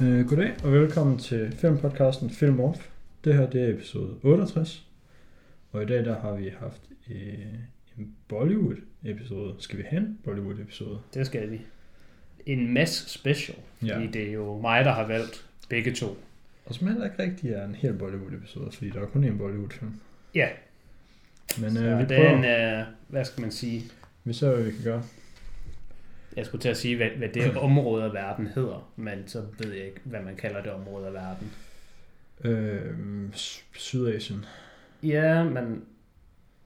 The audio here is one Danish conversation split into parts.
Uh, goddag og velkommen til filmpodcasten Film Off. Det her det er episode 68. Og i dag der har vi haft uh, en Bollywood-episode. Skal vi have en Bollywood-episode? Det skal vi. En mass special, Ja. fordi det er jo mig, der har valgt begge to. Og som heller ikke rigtig er en hel Bollywood-episode, fordi der er kun en Bollywood-film. Ja, Men så uh, vi det prøver. er en, uh, hvad skal man sige, Vi ser, hvad vi kan gøre. Jeg skulle til at sige, hvad, hvad det område af verden hedder, men så ved jeg ikke, hvad man kalder det område af verden. Uh, Sydasien. Ja, men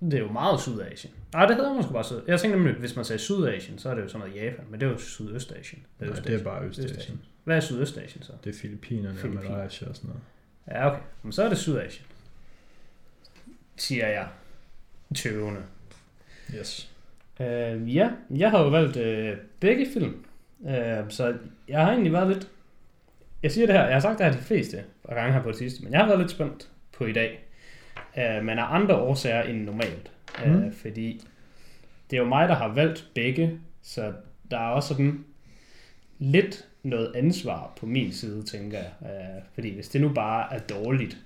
det er jo meget Sydasien. Nej, det hedder måske bare Syd. Jeg tænkte nemlig, hvis man sagde Sydasien, så er det jo sådan noget Japan, men det er jo Sydøstasien. Nej, det er bare Østasien. Østasien. Hvad er Sydøstasien så? Det er Filippinerne og Filippiner. Malaysia og sådan noget. Ja, okay. Men så er det Sydasien. Siger jeg. Tøvende. Yes. Øh, ja, jeg har jo valgt øh, begge film. Øh, så jeg har egentlig været lidt... Jeg siger det her, jeg har sagt det her de fleste gange her på det sidste, men jeg har været lidt spændt på i dag. Øh, men af andre årsager end normalt. Øh, Mm. Fordi det er jo mig, der har valgt begge, så der er også sådan lidt noget ansvar på min side, tænker jeg. Øh, fordi hvis det nu bare er dårligt,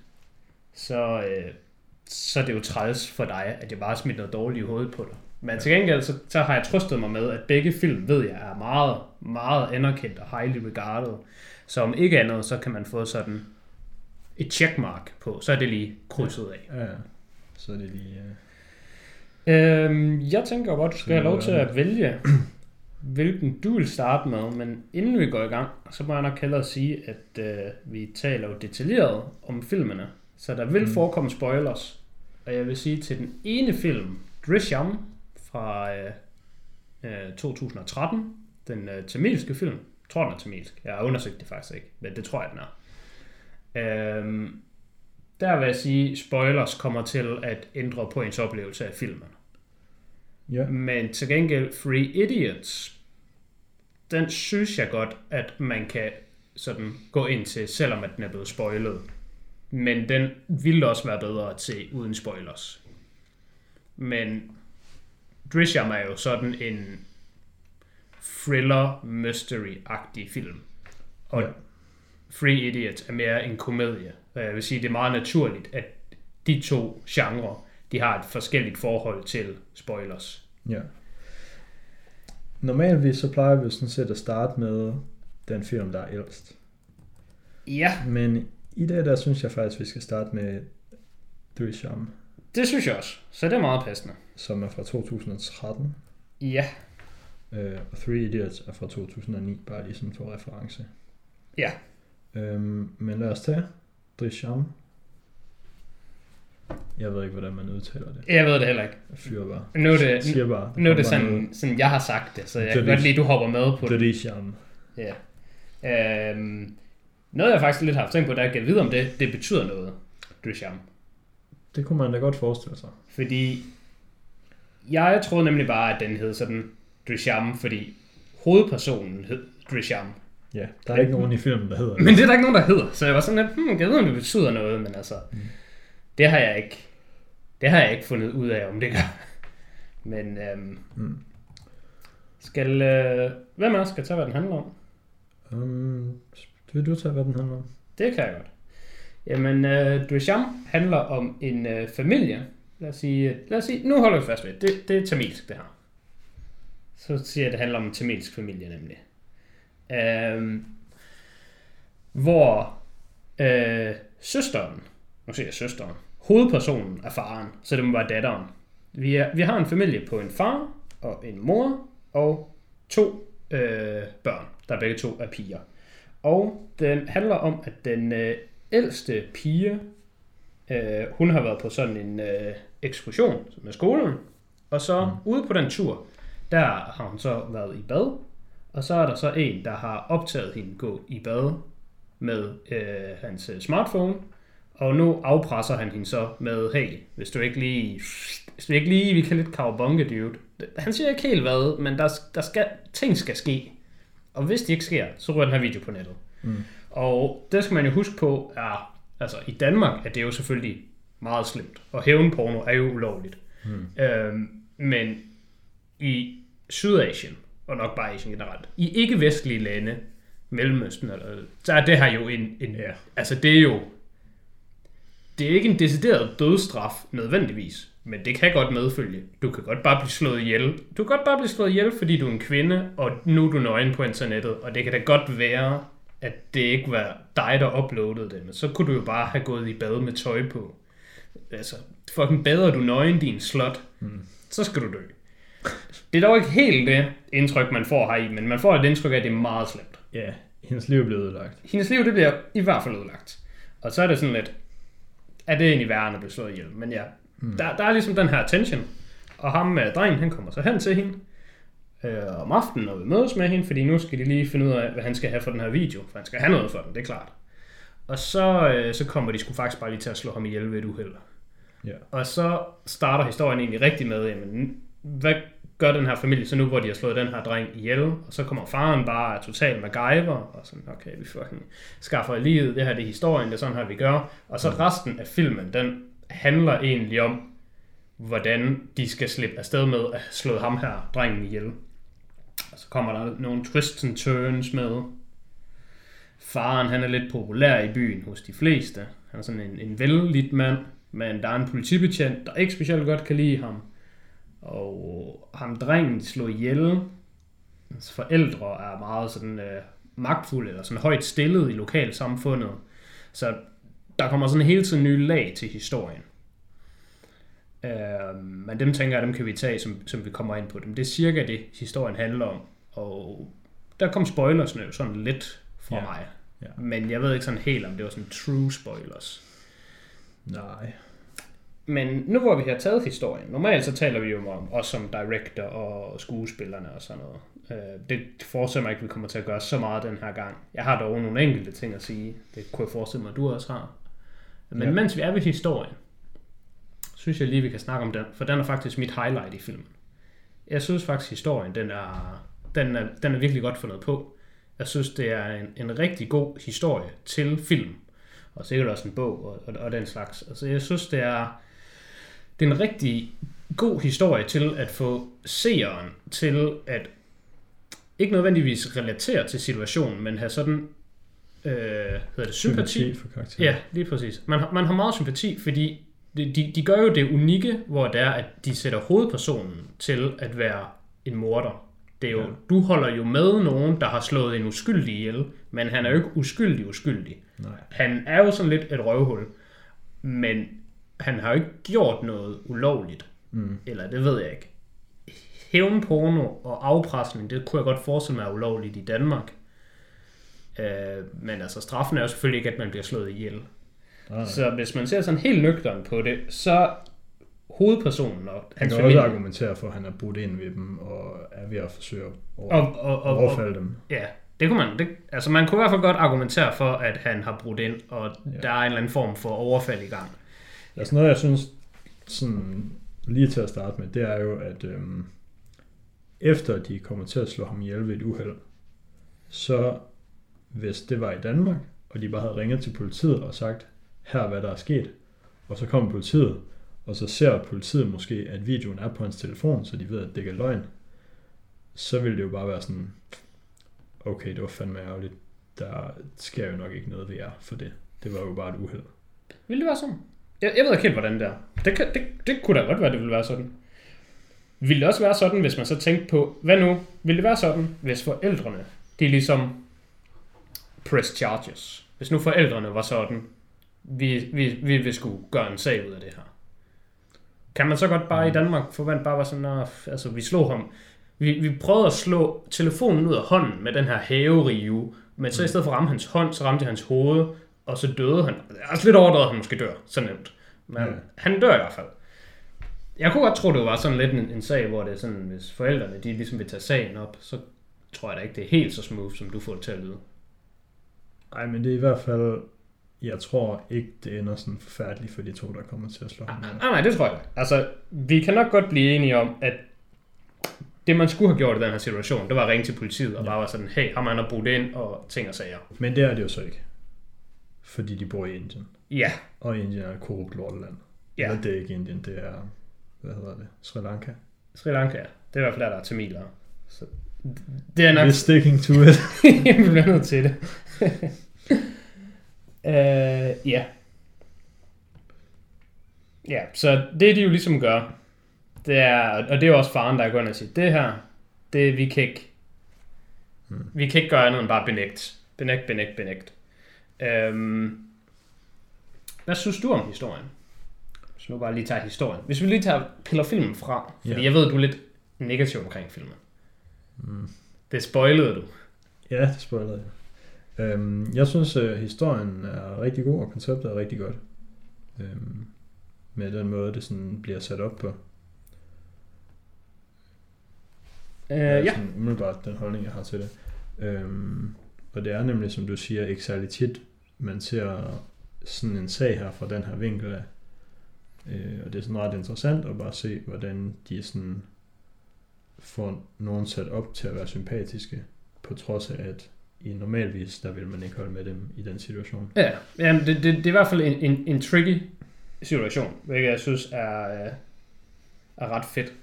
så, øh, så er det jo træls for dig, at jeg bare smidt noget dårligt i hovedet på dig. Men til gengæld, så, så har jeg trøstet mig med, at begge film, ved jeg, er meget, meget anerkendt og highly regarded. Så om ikke andet, så kan man få sådan et checkmark på, så er det lige krydset af. Ja, ja. Så er det lige... Uh... Øhm, jeg tænker godt, du skal have lov til at vælge, hvilken du vil starte med, men inden vi går i gang, så må jeg nok hellere sige, at øh, vi taler jo detaljeret om filmene, så der vil Mm. forekomme spoilers. Og jeg vil sige til den ene film, Drishyam fra øh, øh, 2013, den øh, tamilske film, jeg tror den er tamilsk, jeg har undersøgt det faktisk ikke, men det tror jeg den er. Øhm, der vil jeg sige, spoilers kommer til at ændre på ens oplevelse af filmen. Ja. Men til gengæld Free Idiots, den synes jeg godt, at man kan sådan gå ind til, selvom at den er blevet spoilet. Men den ville også være bedre at se uden spoilers. Men Drishyam er jo sådan en thriller mystery-agtig film. Og Ja. Free Idiots er mere en komedie. Og jeg vil sige, det er meget naturligt, at de to genrer, de har et forskelligt forhold til spoilers. Ja. Normalvis så plejer vi sådan set at starte med den film, der er ældst. Ja, Men i dag der synes jeg faktisk, vi skal starte med Drishyam, det synes jeg også. Så det er meget passende. som er fra 2013. Ja, Øh, og Three Idiots er fra 2009, bare lige sådan for reference. Ja. Øhm, men lad os tage Drishyam. Jeg ved ikke, hvordan man udtaler det. jeg ved det heller ikke. Jeg fyrer bare. Nu er Jeg det, siger bare. der nu er det kommer bare sådan, sådan, jeg har sagt det, så jeg kan godt lide, du hopper med på noget. det. Drishyam. Ja. Øhm, noget jeg faktisk lidt har haft tænkt på, der kan vide om det, det betyder noget, Drishyam. Det kunne man da godt forestille sig. Fordi jeg troede nemlig bare, at den hed sådan Drishyam, fordi hovedpersonen hed Drishyam. Ja, der er ikke nogen i filmen, der hedder det. Men det er der ikke nogen, der hedder. Så jeg var sådan lidt, hmm, jeg ved, om det betyder noget, men altså, Mm. det har jeg ikke, det har jeg ikke fundet ud af, om det gør. Men øhm, Mm. skal, øh, hvem af os skal tage, hvad den handler om? Um, vil du tage, hvad den handler om? Det kan jeg godt. Jamen, øh, Duchamp handler om en øh, familie. Lad os sige, lad os sige, nu holder vi fast ved, det, det er tamilsk det her. Så siger jeg, at det handler om en tamilsk familie nemlig. Øhm, hvor øh, søsteren, nu siger jeg søsteren, hovedpersonen er faren, så det må være datteren. Vi, er, vi har en familie på en far og en mor og to øh, børn, der begge to er piger. Og den handler om, at den øh, ældste pige, øh, hun har været på sådan en øh, ekskursion med skolen, og så mm. ude på den tur, der har hun så været i bad, og så er der så en, der har optaget hende gå i bad med øh, hans øh, smartphone, og nu afpresser han hende så med, hey, hvis du ikke lige, hvis du ikke lige, vi kan lidt kavabonke, dude. Han siger ikke helt hvad, men der, der skal, ting skal ske. Og hvis de ikke sker, så ryger den her video på nettet. Mm. Og det skal man jo huske på, er, altså i Danmark er det jo selvfølgelig meget slemt, og hævnporno er jo ulovligt. Mm. Øhm, men i Sydasien, og nok bare Asien generelt, i ikke-vestlige lande, Mellemøsten, eller, så er det her jo en, en Ja. altså det er jo, det er ikke en decideret dødsstraf nødvendigvis, men det kan godt medfølge. Du kan godt bare blive slået ihjel. Du kan godt bare blive slået ihjel, fordi du er en kvinde, og nu er du nøgen på internettet, og det kan da godt være, at det ikke var dig, der uploadede det, men så kunne du jo bare have gået i bad med tøj på. Altså, fucking bader du nøgen din slot, mm. så skal du dø. Det er dog ikke helt det indtryk, man får her i, men man får et indtryk af, at det er meget slemt. Ja, hendes liv er blevet ødelagt. Hendes liv, det bliver i hvert fald ødelagt. Og så er det sådan lidt, er det egentlig værre, at blive slået ihjel? Men ja, mm. der, der er ligesom den her tension. Og ham med drengen, han kommer så hen til hende øh, om aftenen og vil mødes med hende, fordi nu skal de lige finde ud af, hvad han skal have for den her video. For han skal have noget for den, det er klart. Og så, øh, så kommer de sgu faktisk bare lige til at slå ham ihjel ved et uheld. Ja. Og så starter historien egentlig rigtig med, jamen, hvad gør den her familie så nu, hvor de har slået den her dreng ihjel? Og så kommer faren bare totalt MacGyver, og sådan, okay, vi fucking skaffer livet, det her det er historien, det er sådan her, vi gør. Og så resten af filmen, den handler egentlig om, hvordan de skal slippe afsted med at slået ham her, drengen ihjel. Og så kommer der nogle twists and turns med. Faren, han er lidt populær i byen hos de fleste. Han er sådan en, en vellidt mand, men der er en politibetjent, der ikke specielt godt kan lide ham. Og ham drengen slår ihjel. Hans forældre er meget sådan øh, magtfulde, eller sådan højt stillet i lokalsamfundet. Så der kommer sådan hele tiden nye lag til historien. Øh, men dem tænker jeg, dem kan vi tage, som, som vi kommer ind på dem. Det er cirka det, historien handler om. Og der kom spoilers jo sådan lidt fra Ja. mig. Ja. Men jeg ved ikke sådan helt, om det var sådan true spoilers. Nej. Men nu hvor vi har taget historien, normalt så taler vi jo om os som director og skuespillerne og sådan noget. Øh, Det forestiller mig ikke, at vi kommer til at gøre så meget den her gang. Jeg har dog nogle enkelte ting at sige. Det kunne jeg forestille mig, at du også har. Men ja. mens vi er ved historien, synes jeg lige, vi kan snakke om den, for den er faktisk mit highlight i filmen. Jeg synes faktisk, historien, den er, den er, den er virkelig godt fundet på. Jeg synes, det er en, en rigtig god historie til film. Og sikkert også en bog og, og, og den slags. Altså, jeg synes, det er, det er en rigtig god historie til at få seeren til at ikke nødvendigvis relatere til situationen, men have sådan, øh, hedder det sympati? Sympati for karakteren. Ja, lige præcis. Man, har- man har meget sympati, fordi de, de, gør jo det unikke, hvor det er, at de sætter hovedpersonen til at være en morder. Det er jo, ja. Du holder jo med nogen, der har slået en uskyldig ihjel, men han er jo ikke uskyldig uskyldig. Nej. Han er jo sådan lidt et røvhul, men han har jo ikke gjort noget ulovligt. Mm. Eller det ved jeg ikke. Hævnporno og afpresning, det kunne jeg godt forestille mig er ulovligt i Danmark. Øh, men altså, straffen er jo selvfølgelig ikke, at man bliver slået ihjel. Nej, nej. Så hvis man ser sådan helt nøgteren på det, så hovedpersonen og Han hans kan familie... også argumentere for, at han er brudt ind ved dem, og er ved at forsøge at over, og, og, og, og, overfalde dem. ja, det kunne man... Det, altså, man kunne i hvert fald godt argumentere for, at han har brudt ind, og ja. der er en eller anden form for overfald i gang. Altså noget, jeg synes, sådan, lige til at starte med, det er jo, at øhm, efter de kommer til at slå ham ihjel ved et uheld, så hvis det var i Danmark, og de bare havde ringet til politiet og sagt, her hvad der er sket, og så kommer politiet, og så ser politiet måske, at videoen er på hans telefon, så de ved, at det ikke er løgn, så ville det jo bare være sådan, okay, det var fandme ærgerligt, der sker jo nok ikke noget ved jer for det. Det var jo bare et uheld. Vil det være sådan? Jeg, jeg ved ikke helt, hvordan det er. Det, kan, det, det kunne da godt være, det ville være sådan. Vil det også være sådan, hvis man så tænkte på, hvad nu? Vil det være sådan, hvis forældrene, de ligesom press charges? Hvis nu forældrene var sådan, vi, vi, vi vil skulle gøre en sag ud af det her. Kan man så godt bare i Danmark forvente bare være sådan, "Nå, altså vi slog ham, vi, vi prøvede at slå telefonen ud af hånden med den her hæverive, men så i stedet for at ramme hans hånd, så ramte jeg hans hoved, og så døde han. Det er også lidt overdrevet, at han måske dør, så nemt. Men ja. han dør i hvert fald. Jeg kunne godt tro, det var sådan lidt en, en sag, hvor det er sådan, hvis forældrene de ligesom vil tage sagen op, så tror jeg da ikke, det er helt så smooth, som du får det til at lyde. Nej, men det er i hvert fald, jeg tror ikke, det ender sådan forfærdeligt for de to, der kommer til at slå ham. Nej, ihjel. nej, det tror jeg. Altså, vi kan nok godt blive enige om, at det, man skulle have gjort i den her situation, det var at ringe til politiet og bare være sådan, hey, har man har brudt ind og ting og sager. Men det er det jo så ikke. Fordi de bor i Indien. Ja, Og Indien er et korrupt lorteland. Ja. Eller det er ikke Indien, det er, hvad hedder det, Sri Lanka. Sri Lanka, det er i hvert fald der, der er tamiler. Så Det er nok... We're sticking to it. jeg bliver nødt til det. uh, ja. Ja, så det de jo ligesom gør, det er, og det er jo også faren, der går ind og siger, det her, det vi kan ikke, Hmm. vi kan ikke gøre andet end bare benægt. Benægt, benægt, benægt. Um, hvad synes du om historien? Hvis vi nu bare lige tager historien. Hvis vi lige tager, piller filmen fra, fordi Ja. jeg ved, du er lidt negativ omkring filmen. Mm. Det spoilede du. Ja, det spoilede jeg. Øhm, jeg synes, at historien er rigtig god, og konceptet er rigtig godt. Øhm, med den måde, det sådan bliver sat op på. Er ja. Sådan umiddelbart den holdning, jeg har til det. Øhm, og det er nemlig, som du siger, ikke særlig tit, man ser sådan en sag her fra den her vinkel af. Øh, og det er sådan ret interessant at bare se, hvordan de sådan får nogen sat op til at være sympatiske, på trods af, at i normalvis, der vil man ikke holde med dem i den situation. Ja, jamen det, det, det er i hvert fald en, en, en tricky situation, hvilket jeg synes er, øh, er ret fedt.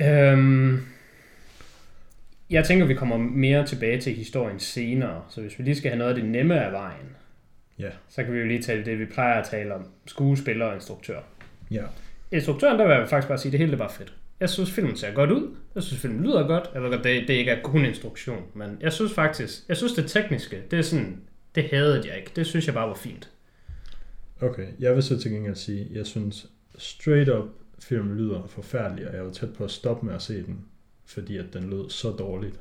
Øhm, jeg tænker, vi kommer mere tilbage til historien senere, så hvis vi lige skal have noget af det nemme af vejen, Ja. så kan vi jo lige tale det, vi plejer at tale om, skuespiller og instruktør. Ja, Instruktøren, der vil jeg faktisk bare sige, det hele er bare fedt. Jeg synes, filmen ser godt ud. Jeg synes, filmen lyder godt. Jeg ved godt, det, det ikke er kun instruktion, men jeg synes faktisk, jeg synes det tekniske, det er sådan, det hadede jeg ikke. Det synes jeg bare var fint. okay. Jeg vil så til gengæld sige, jeg synes straight up, filmen lyder forfærdelig, og jeg var tæt på at stoppe med at se den, fordi at den lød så dårligt.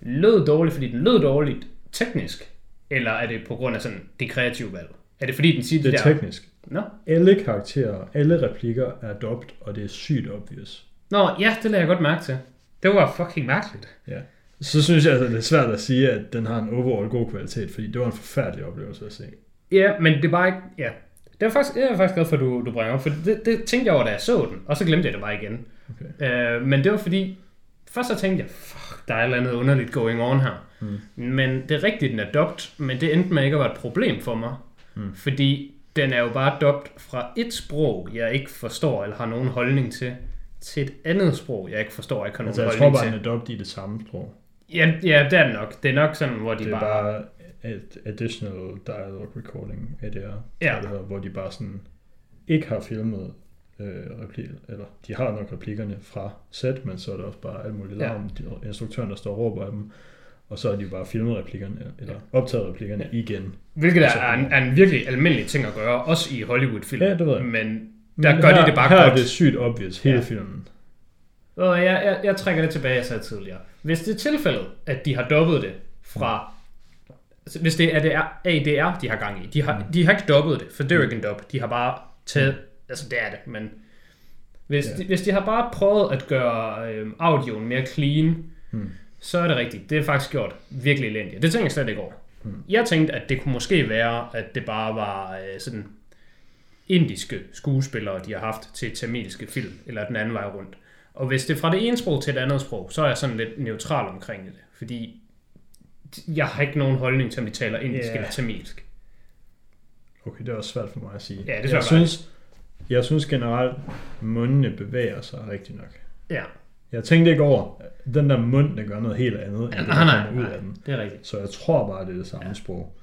Lød dårligt, fordi den lød dårligt teknisk, eller er det på grund af sådan det kreative valg? Er det fordi, den siger Det det er der... teknisk. Nå. Alle karakterer, alle replikker er dubbed, og det er sygt obvious. Nå, ja, det lader jeg godt mærke til. Det var fucking mærkeligt. Så synes jeg, at det er svært at sige, at den har en overall god kvalitet, fordi det var en forfærdelig oplevelse at se. Ja, men det er bare ikke... Ja. Det er faktisk, jeg er faktisk glad for, at du, du bringer op, for det, det tænkte jeg over, da jeg så den, og så glemte jeg det bare igen. Okay. Øh, men det var fordi, først så tænkte jeg, fuck, der er et eller andet underligt going on her. Mm. Men det er rigtigt, den er dubbed, men det endte med ikke at være et problem for mig. Mm. Fordi den er jo bare dubbed fra et sprog, jeg ikke forstår eller har nogen holdning til, til et andet sprog, jeg ikke forstår har nogen Altså, jeg tror bare, til. den er dubbed i det samme sprog. Ja, ja, det er det nok. Det er nok sådan, hvor de Det er bare... bare et additional dialogue recording, ADR, Ja. ja. det hedder, hvor de bare sådan ikke har filmet øh, replikker, eller de har nok replikkerne fra set, men så er der også bare alt muligt Ja. larm, de, instruktøren, der står og råber af dem, og så har de bare filmet replikkerne, eller optaget replikkerne Ja. igen. Hvilket er, Så- er, en, er en virkelig almindelig ting at gøre, også i Hollywood-film. Ja, det ved jeg. Men Men Der gør de her, det bare her godt. er det sygt obvious, hele Ja. filmen. Og jeg, jeg, jeg trækker det tilbage, jeg sagde tidligere. Hvis det er tilfældet, at de har dobbet det fra... Altså, hvis det er det er ADR, de har gang i. De har, Mm. de har ikke dobbet det, for det er jo ikke en dub. De har bare taget... Altså, det er det, men... Hvis, Ja. de, hvis de har bare prøvet at gøre øh, audioen mere clean, Hmm. så er det rigtigt. Det er faktisk gjort virkelig elendigt. Det tænkte jeg slet ikke over. Hmm. Jeg tænkte, at det kunne måske være, at det bare var øh, sådan indiske skuespillere, de har haft til tamilske film, eller den anden vej rundt. Og hvis det er fra det ene sprog til det andet sprog, så er jeg sådan lidt neutral omkring det. Fordi jeg har ikke nogen holdning til, om de taler indisk Ja. eller tamilsk. Okay, det er også svært for mig at sige. Ja, det er jeg synes, jeg synes generelt, mundene bevæger sig rigtig nok. Ja, Jeg tænkte ikke over, den der mund, der gør noget helt andet, end det, nej, der nej, kommer ud nej, af den. det er rigtigt. Så jeg tror bare, det er det samme Ja. ja. sprog.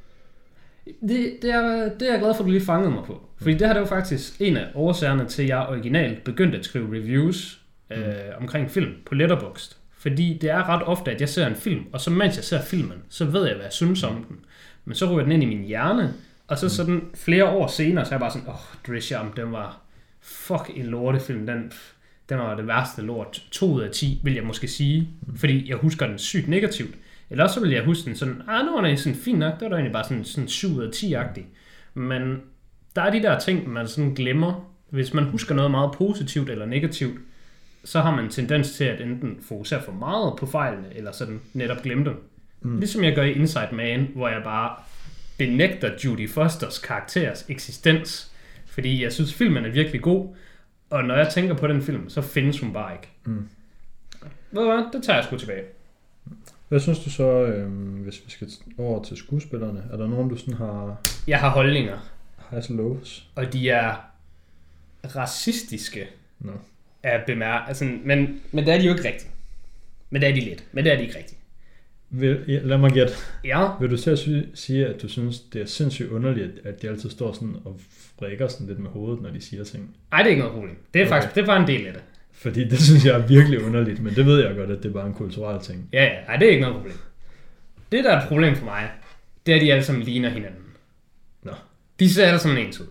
Det, det, er, det er jeg glad for, at du lige fangede mig på. Fordi det her det var faktisk en af årsagerne til, at jeg originalt begyndte at skrive reviews øh, omkring film på Letterboxd. Fordi det er ret ofte, at jeg ser en film, og så mens jeg ser filmen, så ved jeg, hvad jeg synes om den. Men så ryger den ind i min hjerne, og så sådan flere år senere, så er jeg bare sådan, åh, oh, Drisham, den var fuck en lortefilm, den, den var det værste lort. 2 ud af 10, vil jeg måske sige, fordi jeg husker den sygt negativt. Eller også så vil jeg huske den sådan, ah, nu var den sådan fint nok, det var da egentlig bare sådan, sådan 7 ud af 10-agtig. Men der er de der ting, man sådan glemmer. Hvis man husker noget meget positivt eller negativt, så har man en tendens til at enten fokusere for meget på fejlene, eller sådan netop glemme dem. Mm. Ligesom jeg gør i Inside Man, hvor jeg bare benægter Judy Fosters karakteres eksistens, fordi jeg synes, filmen er virkelig god, og når jeg tænker på den film, så findes hun bare ikke. Mm. Ved du hvad, det tager jeg sgu tilbage. Hvad synes du så, øhm, hvis vi skal over til skuespillerne? Er der nogen, du sådan har Jeg har holdninger, highs og lows? og de er racistiske Nå. at bemærke. Altså, men, men det er de jo ikke rigtigt. Men det er de lidt. Men det er de ikke rigtigt. Vil, ja, lad mig gætte. Ja, Vil du selv sige, at du synes, det er sindssygt underligt, at de altid står sådan og frækker sådan lidt med hovedet, når de siger ting? Ej, det er ikke noget problem. Det er Okay. faktisk det er bare en del af det. Fordi det synes jeg er virkelig underligt, men det ved jeg godt, at det er bare en kulturel ting. Ja, ja, ej, det er ikke noget problem. Det, der er et problem for mig, det er, at de alle sammen ligner hinanden. Nå. De ser alle sammen ens ud.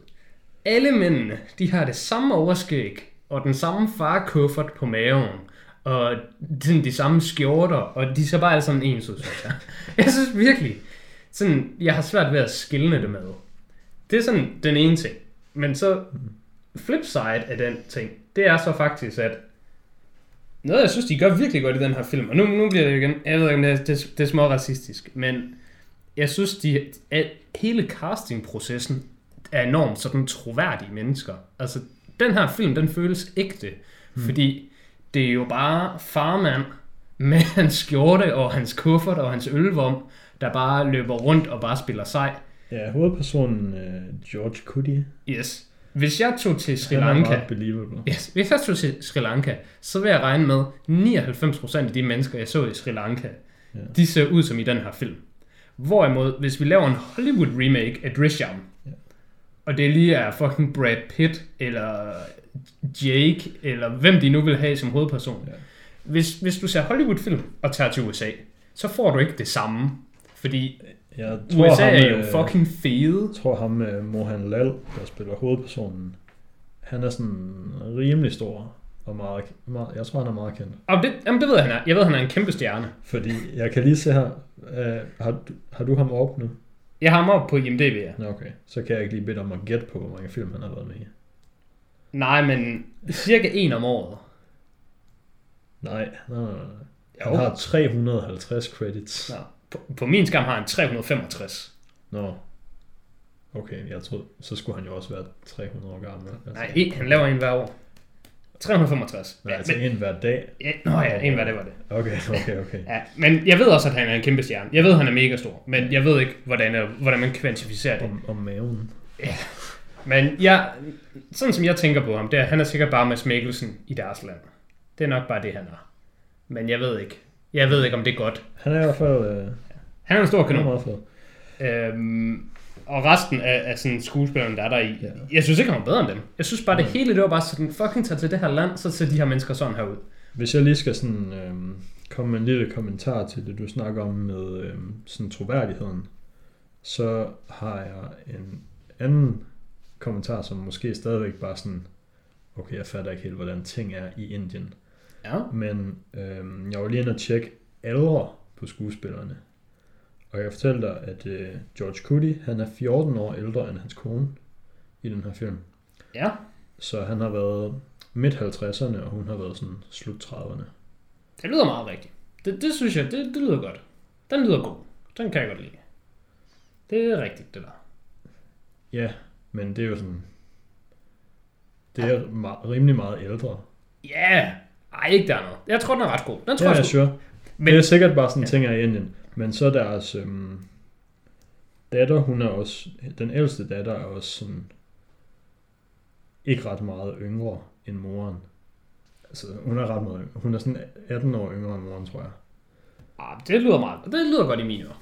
Alle mændene, de har det samme overskæg, og den samme farkuffert på maven, og sådan de samme skjorter, og de ser bare alle sammen ens ud, synes jeg. Jeg synes virkelig, sådan, jeg har svært ved at skille det med. Det er sådan den ene ting. Men så flip side af den ting, det er så faktisk, at noget, jeg synes, de gør virkelig godt i den her film, og nu, nu bliver det igen, jeg ved ikke, om det er, det, det er små racistisk, men jeg synes, de, at hele castingprocessen er enormt sådan troværdige mennesker. Altså, den her film, den føles ægte, mm. fordi det er jo bare farmand med hans skjorte og hans kuffert og hans ølvom, der bare løber rundt og bare spiller sej. Ja, hovedpersonen uh, George Cudi, Yes. Hvis jeg tog til Sri Lanka. Yes. Hvis jeg tog til Sri Lanka, så vil jeg regne med, 99% af de mennesker, jeg så i Sri Lanka, Ja. de ser ud som i den her film. Hvorimod, hvis vi laver en Hollywood remake af Drishyam, Ja. og det lige er fucking Brad Pitt, eller Jake, eller hvem de nu vil have som hovedperson. Ja. Hvis, hvis du ser Hollywood-film og tager til USA, så får du ikke det samme. Fordi Jeg tror, USA ham, er jo øh, fucking fede. Jeg tror ham, uh, Mohan Lal, der spiller hovedpersonen, han er sådan rimelig stor og meget, meget jeg tror, han er meget kendt. Og det, jamen, det ved jeg, han er. Jeg ved, han er en kæmpe stjerne. Fordi jeg kan lige se her, uh, har, du, har du ham op nu? Jeg har ham op på IMDb, ja. Nå, okay. Så kan jeg ikke lige bede dig om at gætte på, hvor mange film han har været med i. Nej, men cirka en om året. Nej, nej, nej. nej. Jo. Han har 350 credits. Nå, på, på min skærm har han 365. Nå. Okay, jeg troede, så skulle han jo også være 300 år gammel. Altså. Nej, han laver en hver år. 365. Nej, Ja, altså men, en hver dag. ja, nå ja, en hver det var det. Okay, okay, okay. Ja, men jeg ved også, at han er en kæmpe stjerne. Jeg ved, at han er mega stor, men jeg ved ikke, hvordan, hvordan man kvantificerer det. Om, om maven. Men jeg, sådan som jeg tænker på ham, det er, han er sikkert bare med Mikkelsen i deres land. Det er nok bare det, han er. Men jeg ved ikke. Jeg ved ikke, om det er godt. Han er i hvert fald øh, Han er en stor han er kanon. meget fed. Øhm, og resten af, af sådan skuespillerne, der er der i, Ja. jeg synes ikke, han var bedre end dem. Jeg synes bare, det hele, det var bare sådan, fucking tage til det her land, så ser de her mennesker sådan her ud. Hvis jeg lige skal sådan, øh, komme med en lille kommentar til det, du snakker om med øh, sådan troværdigheden, så har jeg en anden kommentar, som måske stadigvæk bare sådan, okay, jeg fatter ikke helt, hvordan ting er i Indien. Ja. Men øh, jeg var lige inde og tjekke aldre på skuespillerne. Og jeg kan fortælle dig, at øh, George Cudi, han er 14 år ældre end hans kone i den her film. Ja. Så han har været midt 50'erne, og hun har været sådan slut 30'erne. Det lyder meget rigtigt. Det, det synes jeg, det, det lyder godt. Den lyder god. Den kan jeg godt lide. Det er rigtigt, det der. Ja, men det er jo sådan... Det er ma- rimelig meget ældre. Ja, yeah. ej, ikke der er noget. Jeg tror, den er ret god. Den tror Ja, jeg ja, sgu. sure. Men- det er sikkert bare sådan Ja. ja. ting af Indien. Men så deres øhm, datter, hun er også... Den ældste datter er også sådan... Ikke ret meget yngre end moren. Altså, hun er ret meget yngre. Hun er sådan 18 år yngre end moren, tror jeg. Ah, det lyder meget. Det lyder godt i mine øre.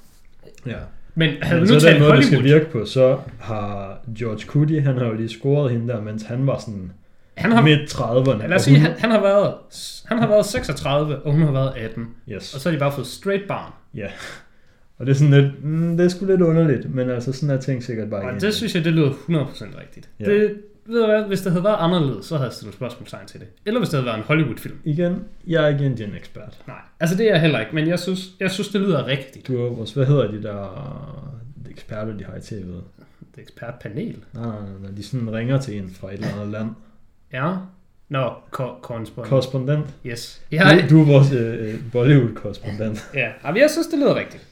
Ja. Men havde Men vi nu så den måde, det skal virke på, så har George Cudi, han har jo lige scoret hende der, mens han var sådan han har, midt 30'erne. lad os sige, hun- han, han, har været, han har været 36, og hun har været 18. Yes. Og så har de bare fået straight barn. Ja. Og det er sådan lidt, mm, det er sgu lidt underligt, men altså sådan er ting sikkert bare Og det synes jeg, det lyder 100% rigtigt. Ja. Det, ved du hvad, hvis det havde været anderledes, så havde jeg stillet spørgsmålstegn til det. Eller hvis det havde været en Hollywood-film. Igen, jeg er ikke Indian ekspert. Nej, altså det er jeg heller ikke, men jeg synes, jeg synes det lyder rigtigt. Du har også, hvad hedder de der eksperter, de har i tv'et? Det er ekspertpanel. Nej, nej, nej, nej, de sådan ringer til en fra et eller andet land. Ja. Nå, ko- korrespondent. Korrespondent. Yes. Du, Ja, du er vores øh, Bollywood-korrespondent. ja. Jamen, jeg synes, det lyder rigtigt.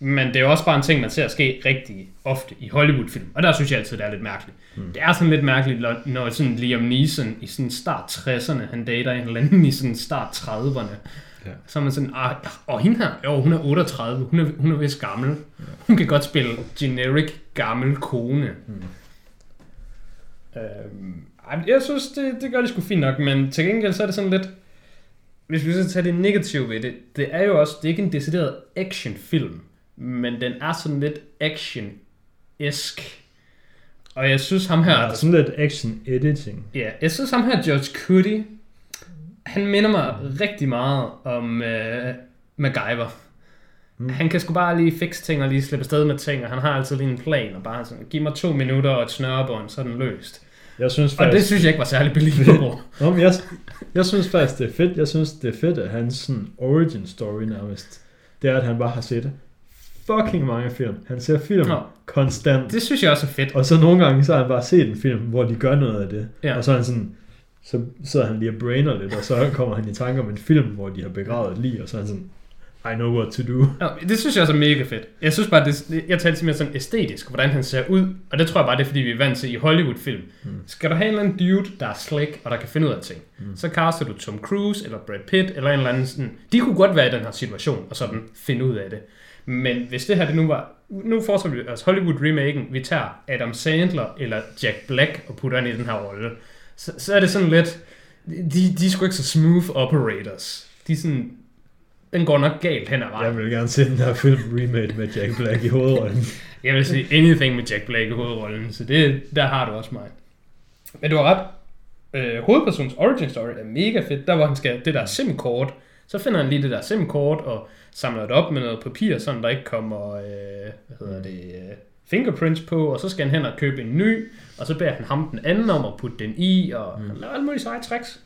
Men det er jo også bare en ting, man ser ske rigtig ofte i Hollywood-film. Og der synes jeg altid, det er lidt mærkeligt. Mm. Det er sådan lidt mærkeligt, når- sådan Liam Neeson i sådan start 60'erne, han dater en eller anden i sådan start 30'erne. Ja. Så er man sådan, ah, og hende her, jo, hun er 38, hun er, hun er vist gammel. Hun kan godt spille generic gammel kone. Mm. Ej, jeg synes, det, det gør det sgu fint nok, men til gengæld så er det sådan lidt... hvis vi så tager det negative ved det, det er jo også, det er ikke en decideret actionfilm, men den er sådan lidt action-esk. Og jeg synes ham her... Ja, der- sådan lidt action editing. Ja, jeg synes ham her, George Clooney, han minder mig rigtig meget om øh, MacGyver. Mm. Han kan sgu bare lige fikse ting og lige slippe afsted med ting, og han har altid lige en plan, og bare sådan, giv mig to minutter og et snørebånd, så er den løst. Jeg synes Og faktisk... det synes jeg ikke var særlig believable. Nå, men jeg, jeg synes faktisk, det er fedt. Jeg synes, det er fedt, at hans sådan, origin story nærmest, det er, at han bare har set fucking mange film. Han ser film Nå. konstant. Det synes jeg også er fedt. Og så nogle gange, så har han bare set en film, hvor de gør noget af det. Ja. Og så er han sådan, så sidder han lige og brainer lidt, og så kommer han i tanke om en film, hvor de har begravet et lig, og så er han sådan, I know what to do. Nå, det synes jeg også er mega fedt. Jeg synes bare, det, jeg talte simpelthen sådan æstetisk, hvordan han ser ud. Og det tror jeg bare, det er fordi, vi er vant til i Hollywood-film. Mm. Skal du have en eller anden dude, der er slick, og der kan finde ud af ting, mm. så caster du Tom Cruise, eller Brad Pitt, eller en eller anden sådan. De kunne godt være i den her situation, og sådan finde ud af det. Men hvis det her det nu var... Nu forestiller vi altså Hollywood-remaken, vi tager Adam Sandler eller Jack Black og putter ind i den her rolle. Så, så er det sådan lidt... De, de er sgu ikke så smooth operators. De er sådan... Den går nok galt hen ad vejen. Jeg vil gerne se den her film remade med Jack Black i hovedrollen. Jeg vil sige anything med Jack Black i hovedrollen, så det, der har du også mig. Men du har ret. Øh, hovedpersonens origin story er mega fedt. Der hvor han skal det der SIM-kort, så finder han lige det der SIM-kort og samler det op med noget papir, så der ikke kommer øh, hvad hedder det, øh, fingerprints på, og så skal han hen og købe en ny, og så beder han ham den anden om at putte den i, og mm. han laver alle mulige seje tricks.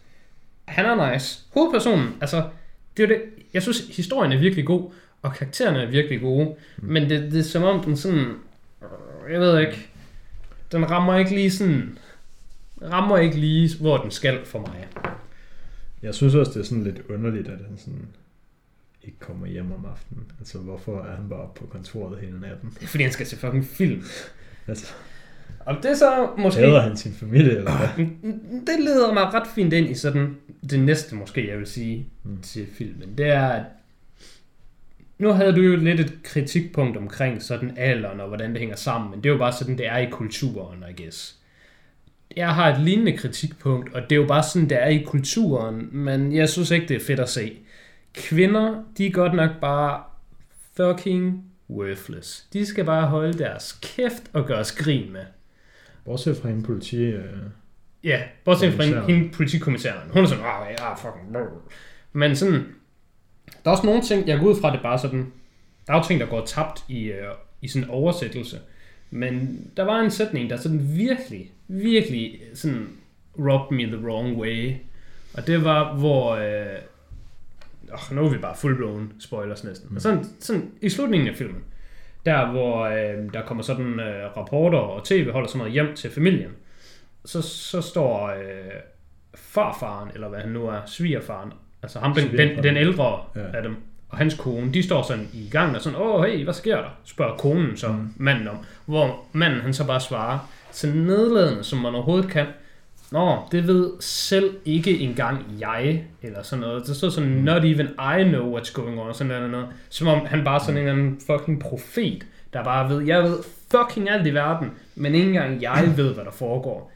Han er nice. Hovedpersonen, altså, det er det, jeg synes, historien er virkelig god, og karaktererne er virkelig gode, mm. men det, det er som om den sådan, jeg ved ikke, den rammer ikke lige sådan, rammer ikke lige, hvor den skal for mig. Jeg synes også, det er sådan lidt underligt, at han sådan ikke kommer hjem om aftenen. Altså, hvorfor er han bare på kontoret hele natten? Det er fordi, han skal se fucking film. Altså, Og det så måske... hader han sin familie, eller hvad? Det leder mig ret fint ind i sådan det næste måske, jeg vil sige mm. til filmen. Det er, at nu havde du jo lidt et kritikpunkt omkring sådan alderen og hvordan det hænger sammen, men det er jo bare sådan, det er i kulturen, I guess. Jeg har et lignende kritikpunkt, og det er jo bare sådan, det er i kulturen, men jeg synes ikke, det er fedt at se. Kvinder, de er godt nok bare fucking worthless. De skal bare holde deres kæft og gøre skrin med. Bortset fra en politi... Øh, Ja, bortset fra hende, politikommissæren. Hun er sådan, ah, ja, fucking brr." Men sådan, der er også nogle ting, jeg går ud fra, det bare sådan, der er jo ting, der går tabt i, øh, i sådan en oversættelse. Men der var en sætning, der sådan virkelig, virkelig sådan rubbed me the wrong way. Og det var, hvor... Øh, oh, nu er vi bare fullblown spoilers næsten. Mm. Sådan, sådan, i slutningen af filmen, der hvor øh, der kommer sådan øh, rapporter og tv holder sådan noget hjem til familien, så, så står øh, farfaren, eller hvad han nu er, svigerfaren, altså ham, den, den, den ældre ja. af dem, og hans kone, de står sådan i gang og sådan, åh hey, hvad sker der? Spørger konen så mm. manden om, hvor manden han så bare svarer, så nedladende som man overhovedet kan, Nå, det ved selv ikke engang jeg, eller sådan noget. Det står sådan, not even I know what's going on, sådan noget, noget. Som om han bare er sådan en eller anden fucking profet, der bare ved, jeg ved fucking alt i verden, men ikke engang jeg ved, hvad der foregår.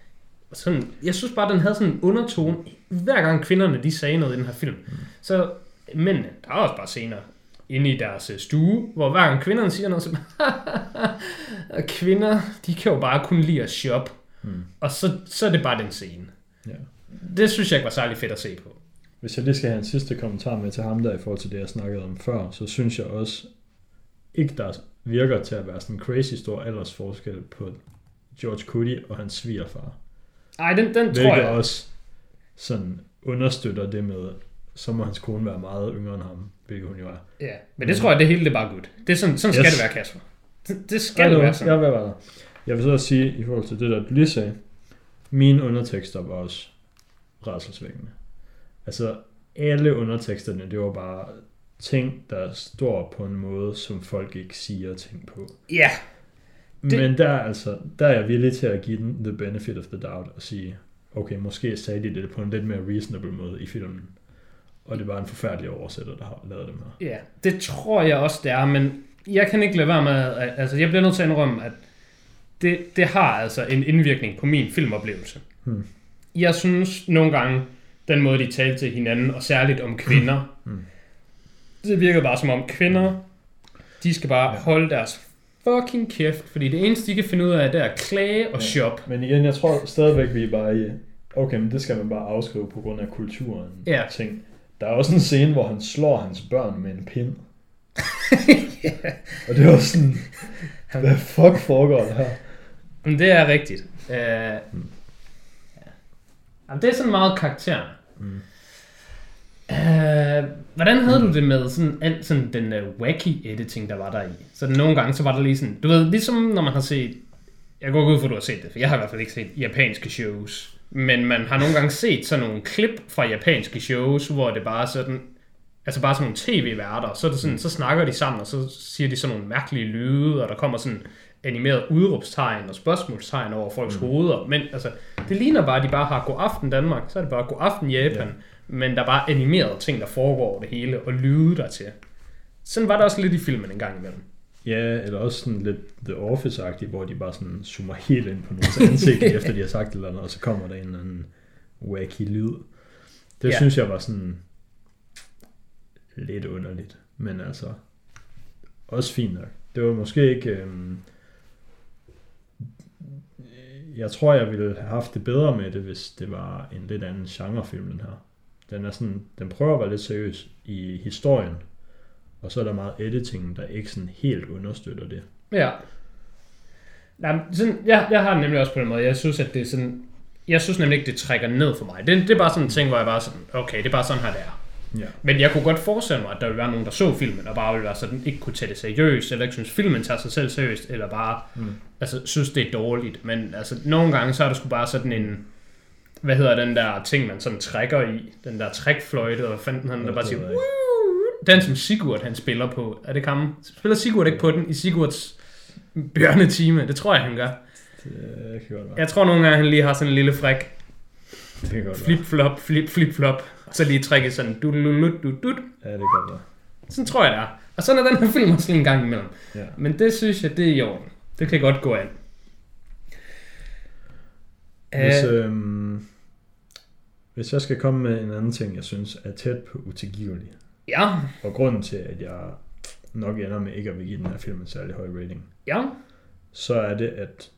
Og Sådan, jeg synes bare, den havde sådan en undertone, hver gang kvinderne de sagde noget i den her film. Så mændene, der er også bare scener inde i deres øh, stue, hvor hver gang kvinderne siger noget, så kvinder, de kan jo bare kun lide at shoppe. Hmm. Og så, så er det bare den scene. Ja. Det synes jeg ikke var særlig fedt at se på. Hvis jeg lige skal have en sidste kommentar med til ham der i forhold til det, jeg snakkede om før, så synes jeg også ikke, der virker til at være sådan en crazy stor aldersforskel på George Clooney og hans svigerfar. Ej, den, den tror jeg... også sådan understøtter det med, så må hans kone være meget yngre end ham, hvilket hun jo er. Ja, men det tror jeg, det hele det er bare godt. Det er sådan, sådan skal Yes. det være, Kasper. Det, det skal Ej, det nu, være sådan. Jeg vil være der. Jeg vil så også sige, i forhold til det, der du lige sagde, mine undertekster var også rædselsvækkende. Altså, alle underteksterne, det var bare ting, der står på en måde, som folk ikke siger ting på. Ja, Det... Det- Men der, er altså, der er jeg villig til at give den the benefit of the doubt og sige, okay, måske sagde de det på en lidt mere reasonable måde i filmen. Og det var en forfærdelig oversætter, der har lavet dem her. ja, det tror jeg også, det er, men jeg kan ikke lade være med, at- altså jeg bliver nødt til at indrømme, at det, det har altså en indvirkning på min filmoplevelse. Hmm. Jeg synes nogle gange, den måde, de talte til hinanden, og særligt om kvinder. Mm. Det virkede bare som om kvinder, de skal bare Ja. holde deres fucking kæft, fordi det eneste, de kan finde ud af, det er at klage og Ja. shop. Men igen, jeg tror stadigvæk, vi er bare i, okay, men det skal man bare afskrive på grund af kulturen. Ja. Ting. Der er også en scene, hvor han slår hans børn med en pind. Og det var sådan, hvad fuck foregår der her? Men det er rigtigt. Uh, Mm. ja. Det er sådan meget karakter. Mm. Uh, hvordan havde du det med sådan, alt sådan den uh, wacky editing, der var der i? Så nogle gange, så var der lige sådan, du ved, ligesom når man har set, jeg går ikke ud for, at du har set det, for jeg har i hvert fald ikke set japanske shows, men man har nogle gange set sådan nogle klip fra japanske shows, hvor det bare er sådan, altså bare sådan nogle tv-værter, så, er det sådan, så snakker de sammen, og så siger de sådan nogle mærkelige lyde, og der kommer sådan animeret udråbstegn og spørgsmålstegn over folks mm. hoveder. Men altså, det ligner bare, at de bare har god aften Danmark, så er det bare god aften Japan, Ja. men der er bare animerede ting, der foregår over det hele, og lyde der til. Sådan var det også lidt i filmen en gang imellem. Ja, eller også sådan lidt The Office-agtigt, hvor de bare sådan zoomer helt ind på nogens ansigt, efter de har sagt et eller andet, og så kommer der en eller anden wacky lyd. Det ja. synes jeg var sådan lidt underligt, men altså også fint nok. Det var måske ikke... Øhm, jeg tror, jeg ville have haft det bedre med det, hvis det var en lidt anden genrefilm, den her. Den, er sådan, den prøver at være lidt seriøs i historien, og så er der meget editing, der ikke sådan helt understøtter det. Ja. Nej, sådan, jeg, jeg har nemlig også på den måde. Jeg synes, at det er sådan... Jeg synes nemlig ikke, det trækker ned for mig. Det, det er bare sådan en ting, hvor jeg bare sådan, okay, det er bare sådan her, det er. Ja. Men jeg kunne godt forestille mig, at der ville være nogen, der så filmen, og bare ville være sådan, ikke kunne tage det seriøst, eller ikke synes, filmen tager sig selv seriøst, eller bare Mm. altså, synes, det er dårligt. Men altså, nogle gange, så er der sgu bare sådan en, hvad hedder den der ting, man sådan trækker i, den der trækfløjte, og fanden han, der bare siger, den som Sigurd, han spiller på, er det ham? Spiller Sigurd ikke på den i Sigurds bjørnetime? Det tror jeg, han gør. Det kan godt være. Jeg tror nogle gange, han lige har sådan en lille fræk Det kan godt være. flip-flop, flip-flip-flop, og så lige trække sådan du du du du du Ja, det kan godt være. Sådan tror jeg, det er. Og sådan er den her film også lige en gang imellem. Ja. Men det synes jeg, det er i orden. Det kan godt gå an. Hvis, Øh, øhm, hvis jeg skal komme med en anden ting, jeg synes er tæt på utilgivelig, ja, og grunden til, at jeg nok ender med ikke at vil give den her film en særlig høj rating, ja, så er det, at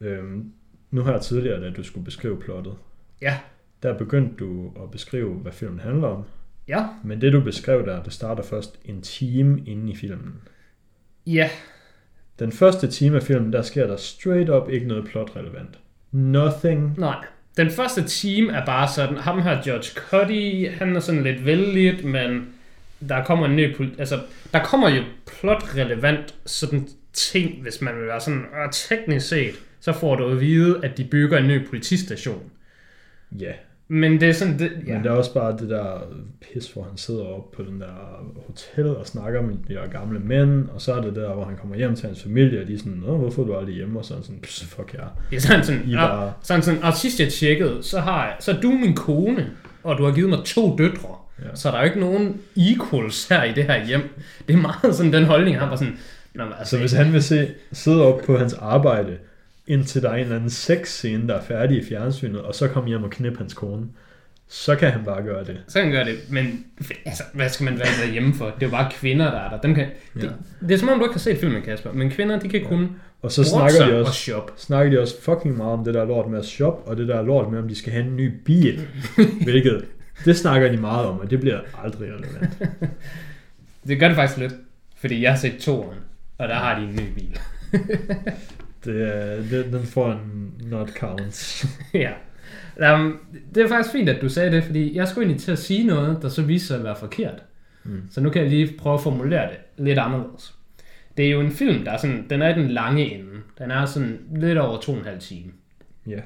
øhm, nu har jeg tidligere, da du skulle beskrive plottet, ja, der begyndte du at beskrive, hvad filmen handler om, ja, men det du beskrev der, det starter først en time inde i filmen. ja, Den første time af filmen, der sker der straight up ikke noget plot relevant. Nothing. nej. Den første team er bare sådan, ham her George Cuddy, han er sådan lidt vældigt, men der kommer en ny, altså, der kommer jo plot-relevant sådan ting, hvis man vil være sådan, øh, teknisk set, så får du at vide, at de bygger en ny politistation. Ja, Men det er sådan, det, Ja. ja. Men der er også bare det der pis, hvor han sidder oppe på den der hotel og snakker med de der gamle mænd, og så er det der, hvor han kommer hjem til hans familie, og de er sådan, Nå, hvorfor er du aldrig hjemme? Og sådan sådan, "Pss, fuck ja. Det er sådan sådan, I og, bare- sådan sådan, og sidst jeg tjekkede, så, har jeg, så er du min kone, og du har givet mig to døtre. Ja. Så der er jo ikke nogen equals her i det her hjem. Det er meget sådan den holdning, han var sådan, Nå, altså, Så hvis han vil se, sidde op på hans arbejde, indtil der er en eller anden sexscene, der er færdig i fjernsynet, og så kommer hjem og knippe hans kone, så kan han bare gøre det. Så kan han gøre det, men altså, hvad skal man være derhjemme for? Det er jo bare kvinder, der er der. Dem kan, det, Ja. det, er som om, du ikke har set filmen, Kasper, men kvinder, de kan kun Og så snakker de og også, shop. snakker de også fucking meget om det der lort med at shoppe, og det der lort med, om de skal have en ny bil. hvilket, det snakker de meget om, og det bliver aldrig relevant. Det gør det faktisk lidt, fordi jeg har set toeren, og der har de en ny bil. Det, er- det, den får en not counts. ja. Um, det er faktisk fint, at du sagde det, fordi jeg skulle egentlig til at sige noget, der så viser sig at være forkert. Mm. Så nu kan jeg lige prøve at formulere det lidt anderledes. Det er jo en film, der er sådan, den er den lange ende. Den er sådan lidt over to og en halv time. Ja.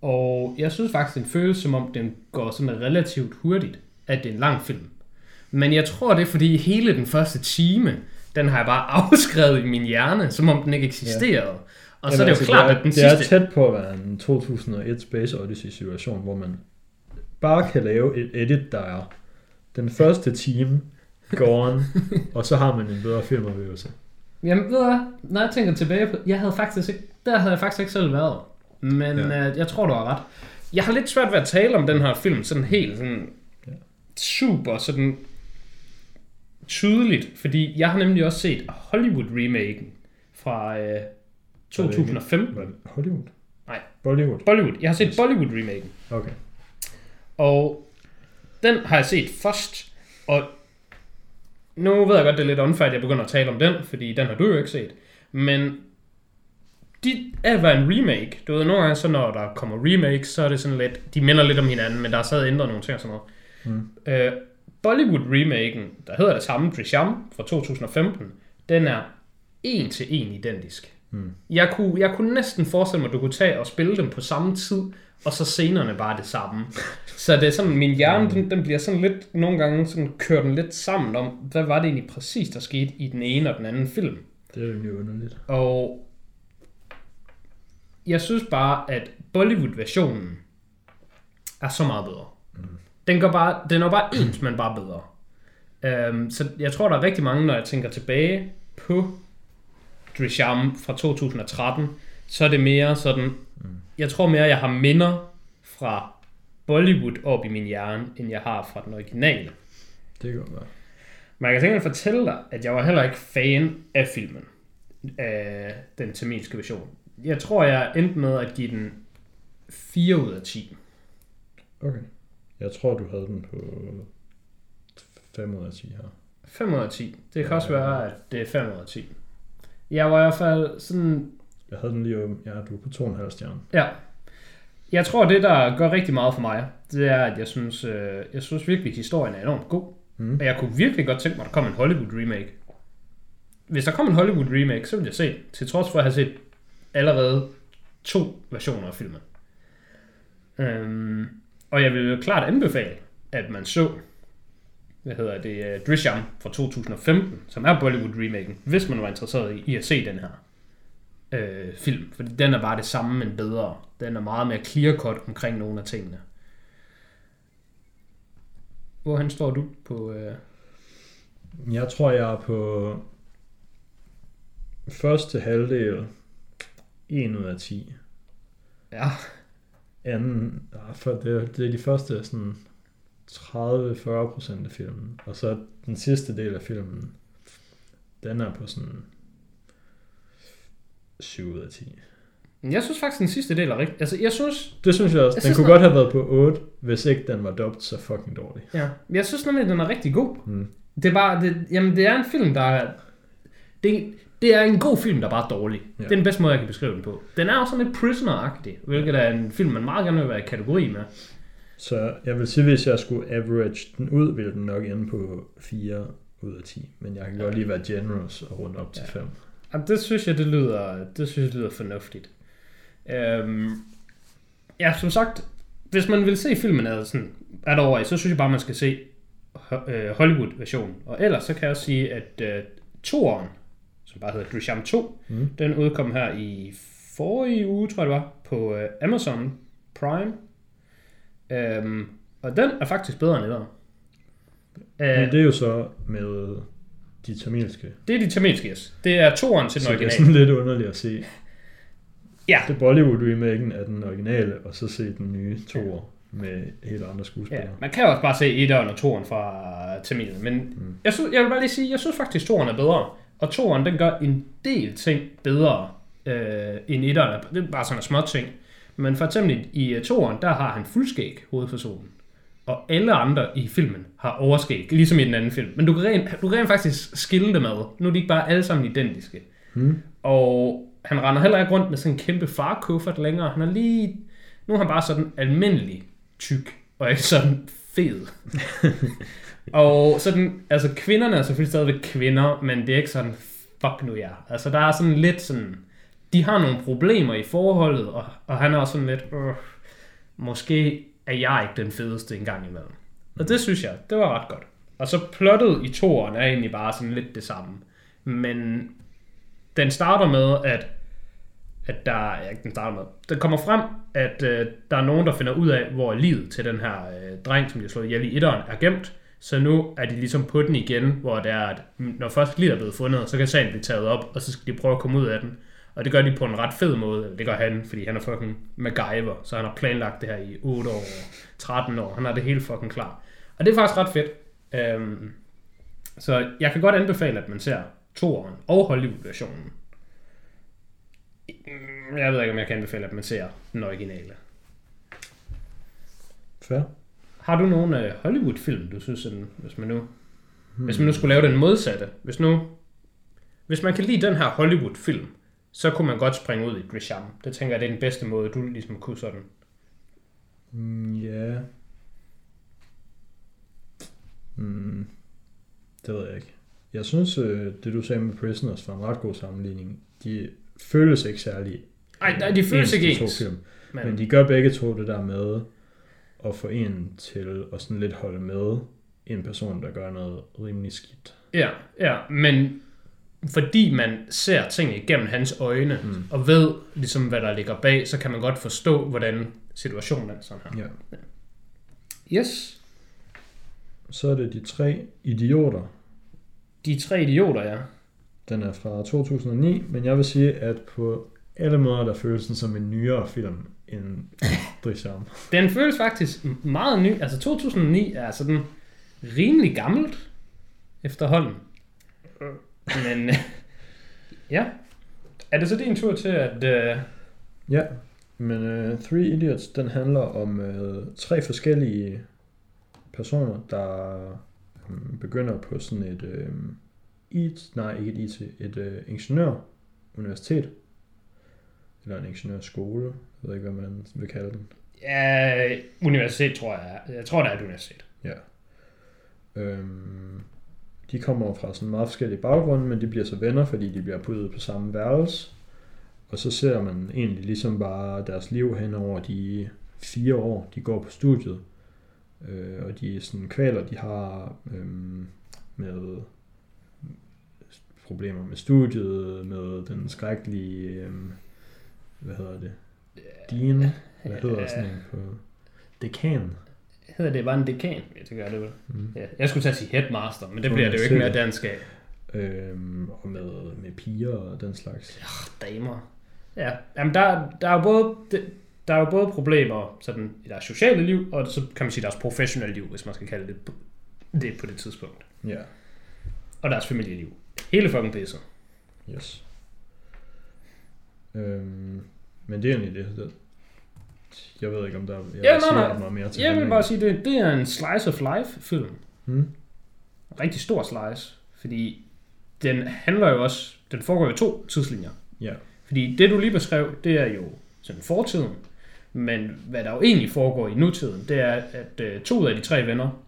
Og jeg synes faktisk, den føles som om, den går sådan relativt hurtigt, at det er en lang film. Men jeg tror, det er fordi hele den første time, den har jeg bare afskrevet i min hjerne, som om den ikke eksisterede. Og så er det jo altså, klart, det er, at den det er sidste... tæt på at være en 2001 Space Odyssey situation, hvor man bare kan lave et edit, der er den første time gone, og så har man en bedre filmoplevelse. Jamen, ved du hvad? Når jeg tænker tilbage på... Jeg havde faktisk ikke... Der havde jeg faktisk ikke selv været. Men Ja. ja. øh, jeg tror, du har ret. jeg har lidt svært ved at tale om den her film sådan helt sådan Ja. super sådan tydeligt, fordi jeg har nemlig også set Hollywood-remaken fra øh, 2015. Var det Hollywood? Nej. Bollywood? Bollywood. Jeg har set Bollywood-remaken. Okay. Og den har jeg set først, og nu ved jeg godt, det er lidt unfair, at jeg begynder at tale om den, fordi den har du jo ikke set. Men de er være en remake. Du ved, nogle gange så når der kommer remakes, så er det sådan lidt, de minder lidt om hinanden, men der er stadig ændret nogle ting og sådan noget. Mm. Øh, Bollywood-remaken, der hedder det samme, Trisham fra 2015, den er en til en identisk. Mm. Jeg kunne, jeg kunne næsten forestille mig, at du kunne tage og spille dem på samme tid, og så scenerne bare det samme. Så det er sådan, min hjerne, den, den bliver sådan lidt, nogle gange sådan kører den lidt sammen om, hvad var det egentlig præcis, der skete i den ene og den anden film. Det er jo underligt. Og jeg synes bare, at Bollywood-versionen er så meget bedre. Den, går bare, den er bare ens, men bare bedre. Um, så jeg tror, der er rigtig mange, når jeg tænker tilbage på Drisham fra 2013, så er det mere sådan, jeg tror mere, jeg har minder fra Bollywood op i min hjerne, end jeg har fra den originale. Det kan godt være. Men jeg kan simpelthen fortælle dig, at jeg var heller ikke fan af filmen. Af den tamilske version. Jeg tror, jeg endte med at give den 4 ud af 10. Okay. Jeg tror, du havde den på 5 ud af 10 her. 5 ud af 10. Det kan også være, at det er 5 ud af 10. Jeg var i hvert fald sådan... Jeg havde den lige åben. Ja, du er på 2,5 stjerne. Ja. Jeg tror, det der gør rigtig meget for mig, det er, at jeg synes, øh, jeg synes virkelig, at historien er enormt god. Mm. Og jeg kunne virkelig godt tænke mig, at der kom en Hollywood remake. Hvis der kom en Hollywood remake, så ville jeg se til trods for at have set allerede to versioner af filmen. Øhm, og jeg vil jo klart anbefale, at man så, hvad hedder det, uh, Drisham fra 2015, som er Bollywood remaken, hvis man var interesseret i, i at se den her øh, film. Fordi den er bare det samme, men bedre. Den er meget mere clear cut omkring nogle af tingene. Hvorhen står du på... Øh... Jeg tror, jeg er på første halvdel 1 ud af 10. Ja, Anden, for det, det er de første sådan 30-40 procent af filmen. Og så den sidste del af filmen, den er på sådan 7 ud af 10. Men jeg synes faktisk, den sidste del er rigtig... Altså, jeg synes... Det synes jeg også. Jeg den synes, kunne godt have været på 8, hvis ikke den var dubbed så fucking dårlig. Ja, jeg synes nemlig, den er rigtig god. Mm. Det er bare... Det, jamen, det er en film, der er... Det, det er en god film, der er bare dårlig. Ja. Ja. Det er den bedste måde, jeg kan beskrive den på. Den er jo sådan lidt prisoner-agtig, hvilket er en film, man meget gerne vil være i kategori med. Så jeg vil sige, hvis jeg skulle average den ud, ville den nok ende på 4 ud af 10. Men jeg kan godt lige være generous og runde op til Ja. 5. Jamen, det synes jeg, det lyder, det synes jeg, det lyder fornuftigt. Øhm, ja, som sagt, hvis man vil se filmen ad sådan, er der over i, så synes jeg bare, man skal se øh, Hollywood-versionen. Og ellers så kan jeg også sige, at øh, toeren, som bare hedder Drisham 2, Mm. den udkom her i forrige uge, tror jeg det var, på øh, Amazon Prime. Øhm, og den er faktisk bedre end det Men Øh, det er jo så med de tamilske. det er de tamilske, yes. Det er toeren til den Så det er originale. sådan lidt underligt at se. Ja. Det Bollywood remaken af den originale, og så se den nye toer med helt andre Ja, skuespillere. man kan også bare se etteren og toeren fra Tamilen, men mm. jeg, synes, jeg vil bare lige sige, jeg synes faktisk, toeren er bedre. Og toeren, den gør en del ting bedre øh, end etteren. Det er bare sådan en små ting. Men for eksempel i uh, toeren, der har han fuldskæg, hovedpersonen. Og alle andre i filmen har overskæg, ligesom i den anden film. Men du kan rent, du kan rent faktisk skille dem ad. Nu er de ikke bare alle sammen identiske. Hmm. Og han render heller ikke rundt med sådan en kæmpe farkuffert længere. Han er lige... Nu er han bare sådan almindelig tyk, og ikke sådan fed. og sådan, altså kvinderne er selvfølgelig stadigvæk kvinder, men det er ikke sådan, fuck nu ja. Altså der er sådan lidt sådan, de har nogle problemer i forholdet, og, og han er også sådan lidt, øh, måske er jeg ikke den fedeste engang imellem. Og det synes jeg, det var ret godt. Og så plottet i toeren er egentlig bare sådan lidt det samme. Men den starter med, at, at der, ja, ikke den starter med, det kommer frem, at øh, der er nogen, der finder ud af, hvor livet til den her øh, dreng, som de har slået ihjel i etteren, er gemt. Så nu er de ligesom på den igen, hvor det er, at når først livet er blevet fundet, så kan sagen blive taget op, og så skal de prøve at komme ud af den. Og det gør de på en ret fed måde. Det gør han, fordi han er fucking MacGyver. Så han har planlagt det her i 8 år, 13 år. Han har det hele fucking klar. Og det er faktisk ret fedt. Øhm, så jeg kan godt anbefale, at man ser toeren og Hollywood-versionen. Mm, Jeg ved ikke, om jeg kan anbefale, at man ser den originale. Fair. Har du nogle øh, Hollywood-film, du synes, sådan, hvis man nu hvis man nu skulle lave den modsatte, hvis nu hvis man kan lide den her Hollywood-film, så kunne man godt springe ud i Grisham. Det tænker jeg, det er den bedste måde, du ligesom kunne sådan. Mm, Ja. Mm, det ved jeg ikke. Jeg synes, øh, det du sagde med Prisoners var en ret god sammenligning. De føles ikke særlig Ej, nej, de føles ikke ens. film. Men, Men de gør begge to det der med at få en til at sådan lidt holde med en person, der gør noget rimelig skidt. ja, ja, men fordi man ser ting igennem hans øjne, mm. og ved ligesom, hvad der ligger bag, så kan man godt forstå, hvordan situationen er sådan her. Ja. Yes. Så er det de tre idioter. De tre idioter, ja. Den er fra 2009, men jeg vil sige, at på alle måder, der føles den som en nyere film end Drisham. Den føles faktisk meget ny. Altså 2009 er sådan rimelig gammelt efterhånden. Men øh, ja. Er det så din tur til at... Øh, Ja, men uh, Three Idiots, den handler om uh, tre forskellige personer, der um, begynder på sådan et um, IT, nej ikke et IT, et uh, ingeniøruniversitet, eller en ingeniørskole, jeg ved ikke, hvad man vil kalde den. ja, universitet, tror jeg. Jeg tror, der er et universitet. Ja. Øhm, de kommer fra sådan meget forskellige baggrunde, men de bliver så venner, fordi de bliver puttet på samme værelse. Og så ser man egentlig ligesom bare deres liv hen over de fire år, de går på studiet. Øh, og de sådan kvaler, de har øhm, med problemer med studiet, med den skrækkelige, øhm, hvad hedder det, dean, hvad hedder sådan en på, dekan. Hedder det bare en dekan? Ja, det gør det vel. Mm. Ja, jeg skulle at sige headmaster, men det bliver det jo ikke mere dansk af. Øhm, og med, med piger og den slags. Damer. Ja, jamen der, der er jo både... Der er jo både problemer sådan, i deres sociale liv, og så kan man sige deres professionelle liv, hvis man skal kalde det det på det tidspunkt. Ja, Og deres familieliv. Hele fucking pisset. yes. Øhm, men det er egentlig det. det. Jeg ved ikke, om der jeg Ja, nej, nej. meget mere til Jeg vil bare sige, det, det er en slice of life film. Hmm? Rigtig stor slice. Fordi den handler jo også... Den foregår i to tidslinjer. Ja. Fordi det, du lige beskrev, det er jo sådan fortiden. Men hvad der jo egentlig foregår i nutiden, det er, at øh, to af de tre venner,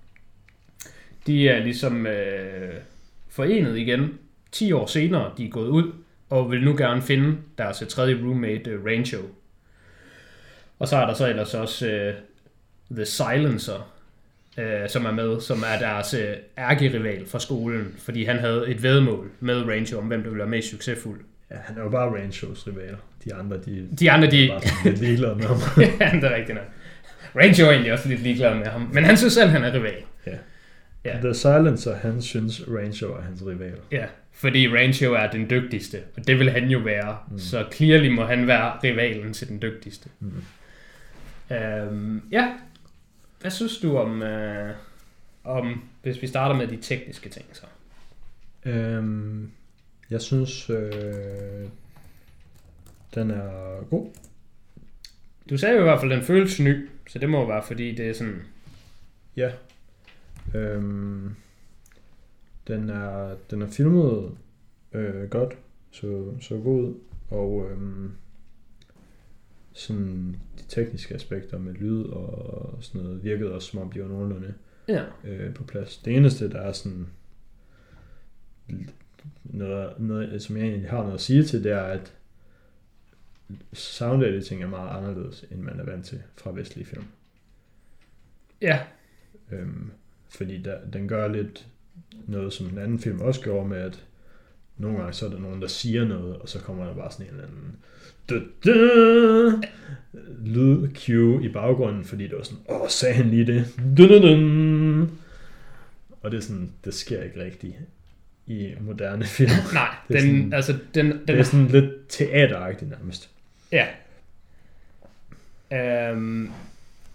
de er ligesom øh, forenet igen 10 år senere. De er gået ud og vil nu gerne finde deres øh, tredje roommate, øh, Rancho. Og så er der så ellers også øh, The Silencer, øh, som er med, som er deres øh, ærkerival fra skolen, fordi han havde et vedmål med Rancho om, hvem der ville være mest succesfuld. ja, han er jo bare Ranchos rival. De andre, de, De andre, de, er bare lidt ligeglade med ham. ja, det er rigtigt nok. Rancho er egentlig også lidt ligeglad med ham, men han synes selv, han er rival. Ja. The Silencer, han synes Rancho er hans rival. Ja, fordi Rancho er den dygtigste, og det vil han jo være. Mm. Så clearly må han være rivalen til den dygtigste. Mm. Øhm, ja, hvad synes du om, øh, om, hvis vi starter med de tekniske ting så? Øhm, jeg synes, øh, den er god. Du sagde jo i hvert fald, at den føles ny, så det må være, fordi det er sådan... Ja. Øhm, den, er, den er filmet øh, godt, så, så god og øhm, sådan de tekniske aspekter med lyd og sådan noget virkede også som om de var nogenlunde Ja. øh, på plads. Det eneste, der er sådan noget, noget, som jeg egentlig har noget at sige til, det er, at sound editing er meget anderledes, end man er vant til fra vestlige film. Ja, Øhm, fordi der, den gør lidt noget, som den anden film også gjorde med, at nogle gange så er der nogen, der siger noget, og så kommer der bare sådan en eller anden du, du, lyd cue i baggrunden, fordi det var sådan, åh, sagde han lige det? Og det er sådan, det sker ikke rigtigt. i moderne film. Nej, Det er den, sådan- altså, den, den Det er sådan lidt teateragtigt nærmest. Ja. Øhm,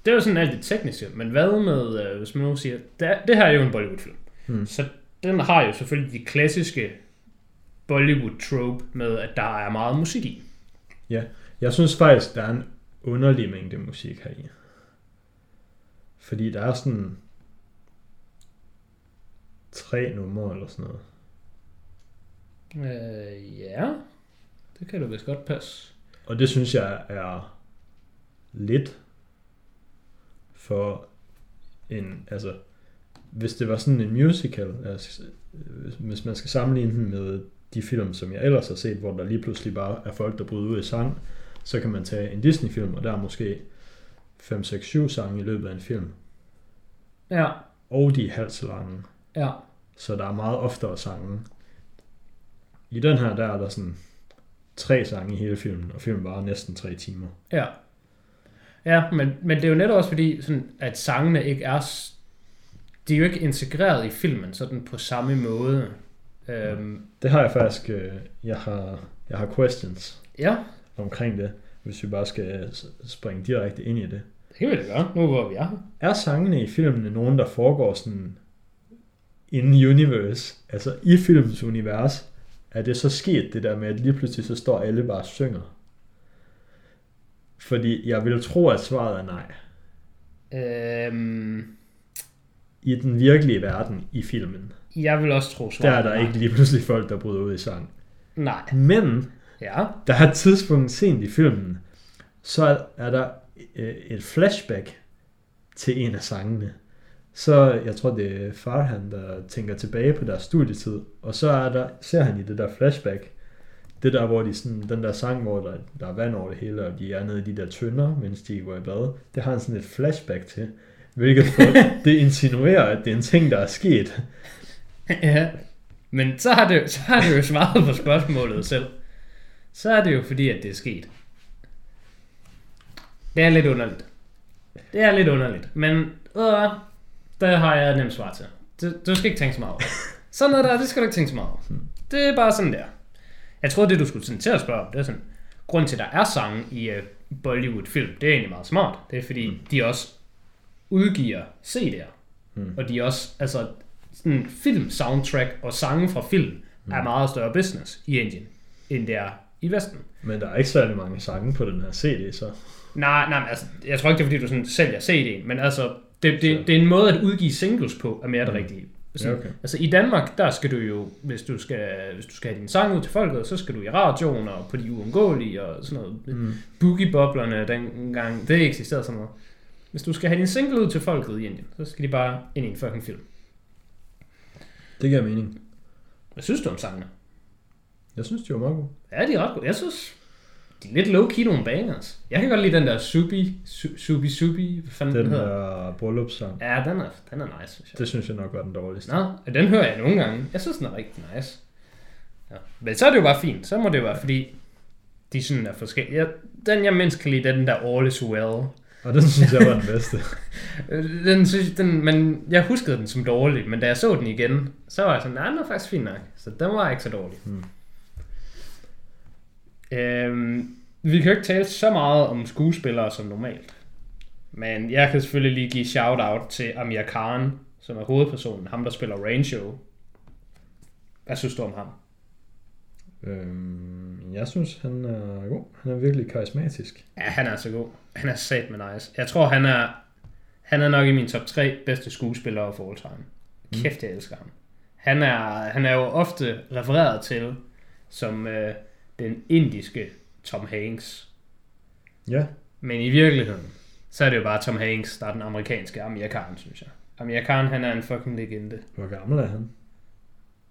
det er jo sådan alt det tekniske, men hvad med, øh, hvis man nu siger, det, det her er jo en Bollywood-film, Hmm. så den har jo selvfølgelig de klassiske Bollywood-trope med, at der er meget musik i. Jeg synes faktisk, der er en underlig mængde musik her i. Fordi der er sådan tre numre eller sådan noget. Øh, ja, det kan du vist godt passe. Og det synes jeg er lidt for en, altså, hvis det var sådan en musical, altså, hvis- man skal sammenligne den med de film, som jeg ellers har set, hvor der lige pludselig bare er folk, der bryder ud i sang, så kan man tage en Disney-film, og der er måske 5, 6, 7 sange i løbet af en film. Ja, Og de er halvt så lange, ja. så der er meget oftere sange. I den her, der er der sådan tre sange i hele filmen, og filmen varer næsten tre timer. Ja. Ja, men, men det er jo netop også fordi, sådan, at sangene ikke er... De er jo ikke integreret i filmen sådan på samme måde. Øhm, Det har jeg faktisk, øh, jeg har, jeg har questions ja, omkring det, hvis vi bare skal s- springe direkte ind i det. det kan vi da gøre, nu hvor vi er her. Er sangene i filmene nogen, der foregår sådan in universe, altså i filmens univers, er det så sket det der med, at lige pludselig så står alle bare og synger? Fordi jeg vil tro, at svaret er nej. Øhm, I den virkelige verden i filmen, jeg vil også tro der svaret er der nej. ikke lige pludselig folk, der bryder ud i sang. Nej. Men Ja. der er et tidspunkt sent i filmen, så er- er der øh, et flashback til en af sangene. Så jeg tror, det er Farhan, der tænker tilbage på deres studietid, og så er der, ser han i det der flashback, det der, hvor de sådan, den der sang, hvor der, der er vand over det hele, og de er nede i de der tønder, mens de går i bad, det har han sådan et flashback til, hvilket for, det insinuerer, at det er en ting, der er sket. ja. Men så har, det, så har det jo svaret på spørgsmålet selv. Så er det jo fordi, at det er sket. Det er lidt underligt. Det er lidt underligt. Men øh, der har jeg et nemt svar til. Du, du skal ikke tænke så meget over. Sådan noget der, det skal du ikke tænke så meget over. Det er bare sådan der. Jeg tror, det du skulle sådan til at spørge om, det er sådan, grund til, at der er sange i uh, Bollywood-film, det er egentlig meget smart. Det er fordi, mm. de også udgiver CD'er. Mm. Og de er også, altså, sådan film-soundtrack og sange fra film mm. er meget større business i Indien, end det er i Vesten. Men der er ikke særlig mange sange på den her CD, så Nej, nej, men altså, jeg tror ikke, det er fordi, du sådan sælger CD'en, men altså, det, det, Så- det er en måde at udgive singles på, er mere det rigtige. Sådan, Ja, okay. Altså i Danmark, der skal du jo, hvis du skal, hvis du skal have din sang ud til folket, så skal du i radioen og på de uundgåelige og sådan noget. Mm. Boogie-boblerne dengang, det eksisterede sådan noget. Hvis du skal have din single ud til folket i Indien, så skal de bare ind i en fucking film. det giver mening. Hvad synes du om sangene? Jeg synes, de var meget gode. Ja, de er ret gode. Jeg synes, de er lidt low-key nogle bangers. Jeg kan godt lide den der Subi, Su- Subi Subi, hvad fanden den, Den hedder. der bryllupssang, Ja, den er, den er nice, synes jeg. det synes jeg nok var den dårligste. Nå, den hører jeg nogle gange. Jeg synes, den er rigtig nice. Ja. Men så er det jo bare fint. Så må det jo være, fordi de sådan er forskellige. Jeg, den, jeg mindst kan lide, det er den der All is Well. Og den synes jeg var den bedste. Den, synes, den, men jeg huskede den som dårlig, men da jeg så den igen, så var jeg sådan, nej, den er faktisk fin nok. Så den var ikke så dårlig. Hmm. Øhm, vi kan jo ikke tale så meget om skuespillere som normalt. Men jeg kan selvfølgelig lige give shout-out til Amir Khan, som er hovedpersonen, ham der spiller Rancho. Hvad synes du om ham? Øhm, jeg synes, han er god. Han er virkelig karismatisk. Ja, han er så god. Han er sat med nice. Jeg tror, han er, han er nok i min top 3 bedste skuespillere of all time. Kæft, jeg elsker ham. Han er, han er jo ofte refereret til som øh, den indiske Tom Hanks. Ja, Men i virkeligheden, så er det jo bare Tom Hanks, der er den amerikanske Amir Khan, synes jeg. Amir Khan, han er en fucking legende. hvor gammel er han?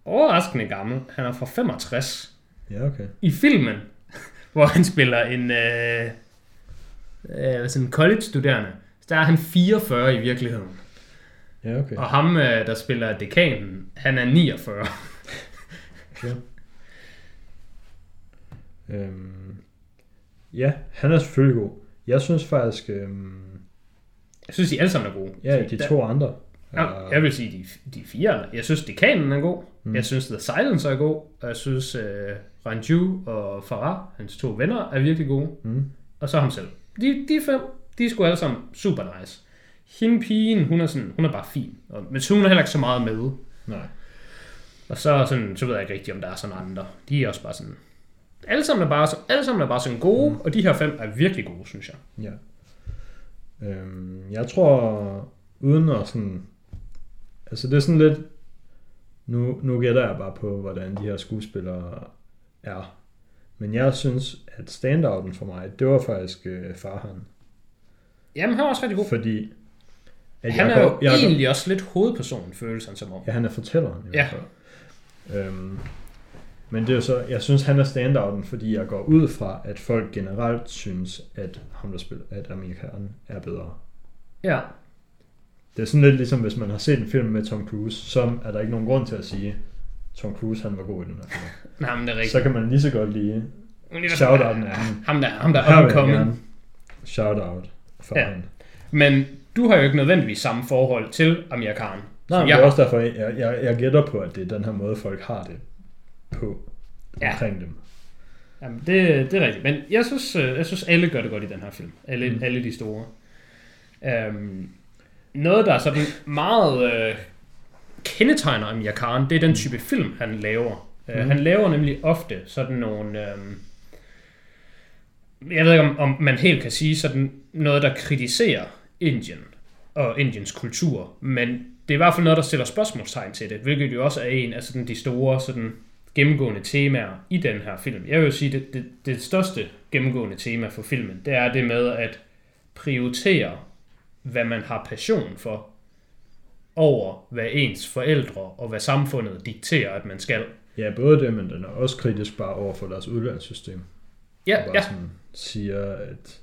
Overraskende gammel. Han er fra 65. Ja, okay. i filmen, hvor han spiller en øh, øh, sådan en college-studerende, så der er han 44 i virkeligheden. Ja, okay. Og ham, øh, der spiller dekanen, han er 49. Ja. Øhm, ja, han er selvfølgelig god. Jeg synes faktisk, øhm, Jeg synes, de alle sammen er gode. ja, de der- to andre Ja, jeg vil sige, de, de fire. Jeg synes, Dekanen er god. Mm. Jeg synes, The Silence er god. Og jeg synes, uh, Ranju og Farah, hans to venner, er virkelig gode. Mm. Og så ham selv. De, de fem, de er sgu alle sammen super nice. Hende pigen, hun er, sådan, hun er bare fin. Og, men så hun er heller ikke så meget med. Nej. Og så, sådan, så ved jeg ikke rigtigt, om der er sådan andre. De er også bare sådan... Alle sammen er bare, alle sammen er bare sådan gode, mm. og de her fem er virkelig gode, synes jeg. Ja. Øhm, jeg tror, uden at sådan... Altså det er sådan lidt... Nu, nu gætter jeg bare på, hvordan de her skuespillere er. Men jeg synes, at standouten for mig, det var faktisk øh, Farhan. Jamen, han er også rigtig god. Fordi... At Han jeg er jo går- egentlig også lidt hovedpersonen, føles han som om. Ja, han er fortælleren i Ja. hvert. Øhm, men det er jo så, jeg synes, han er standouten, fordi jeg går ud fra, at folk generelt synes, at ham, der spiller, at Khan er bedre. Ja. Det er sådan lidt ligesom, hvis man har set en film med Tom Cruise, så er der ikke nogen grund til at sige, Tom Cruise han var god i den her film. Nej, men det er rigtigt. Så kan man lige så godt det er shout-outen af ham. Der, ham der er jeg omkommet. gerne shout-out for Ja. ham. Men du har jo ikke nødvendigvis samme forhold til Amir Khan. Nej, men jeg det er også derfor, jeg, jeg, jeg gætter på, at det er den her måde, folk har det på Ja. omkring dem. Jamen, det, det er rigtigt. Men jeg synes, øh, jeg synes, alle gør det godt i den her film. Alle, mm. Alle de store. Um, noget, der er sådan meget øh, kendetegner Amir Khan, det er den type film, han laver. Mm. Uh, han laver nemlig ofte sådan nogle... Øh, jeg ved ikke, om, om man helt kan sige sådan noget, der kritiserer Indien og Indiens kultur, men det er i hvert fald noget, der stiller spørgsmålstegn til det, hvilket jo også er en af sådan de store sådan gennemgående temaer i den her film. Jeg vil jo sige, det, det, det største gennemgående tema for filmen, det er det med at prioritere, hvad man har passion for, over hvad ens forældre og hvad samfundet dikterer, at man skal. Ja, både det, men den er også kritisk bare over for deres uddannelsessystem. Ja, og bare ja, sådan siger, at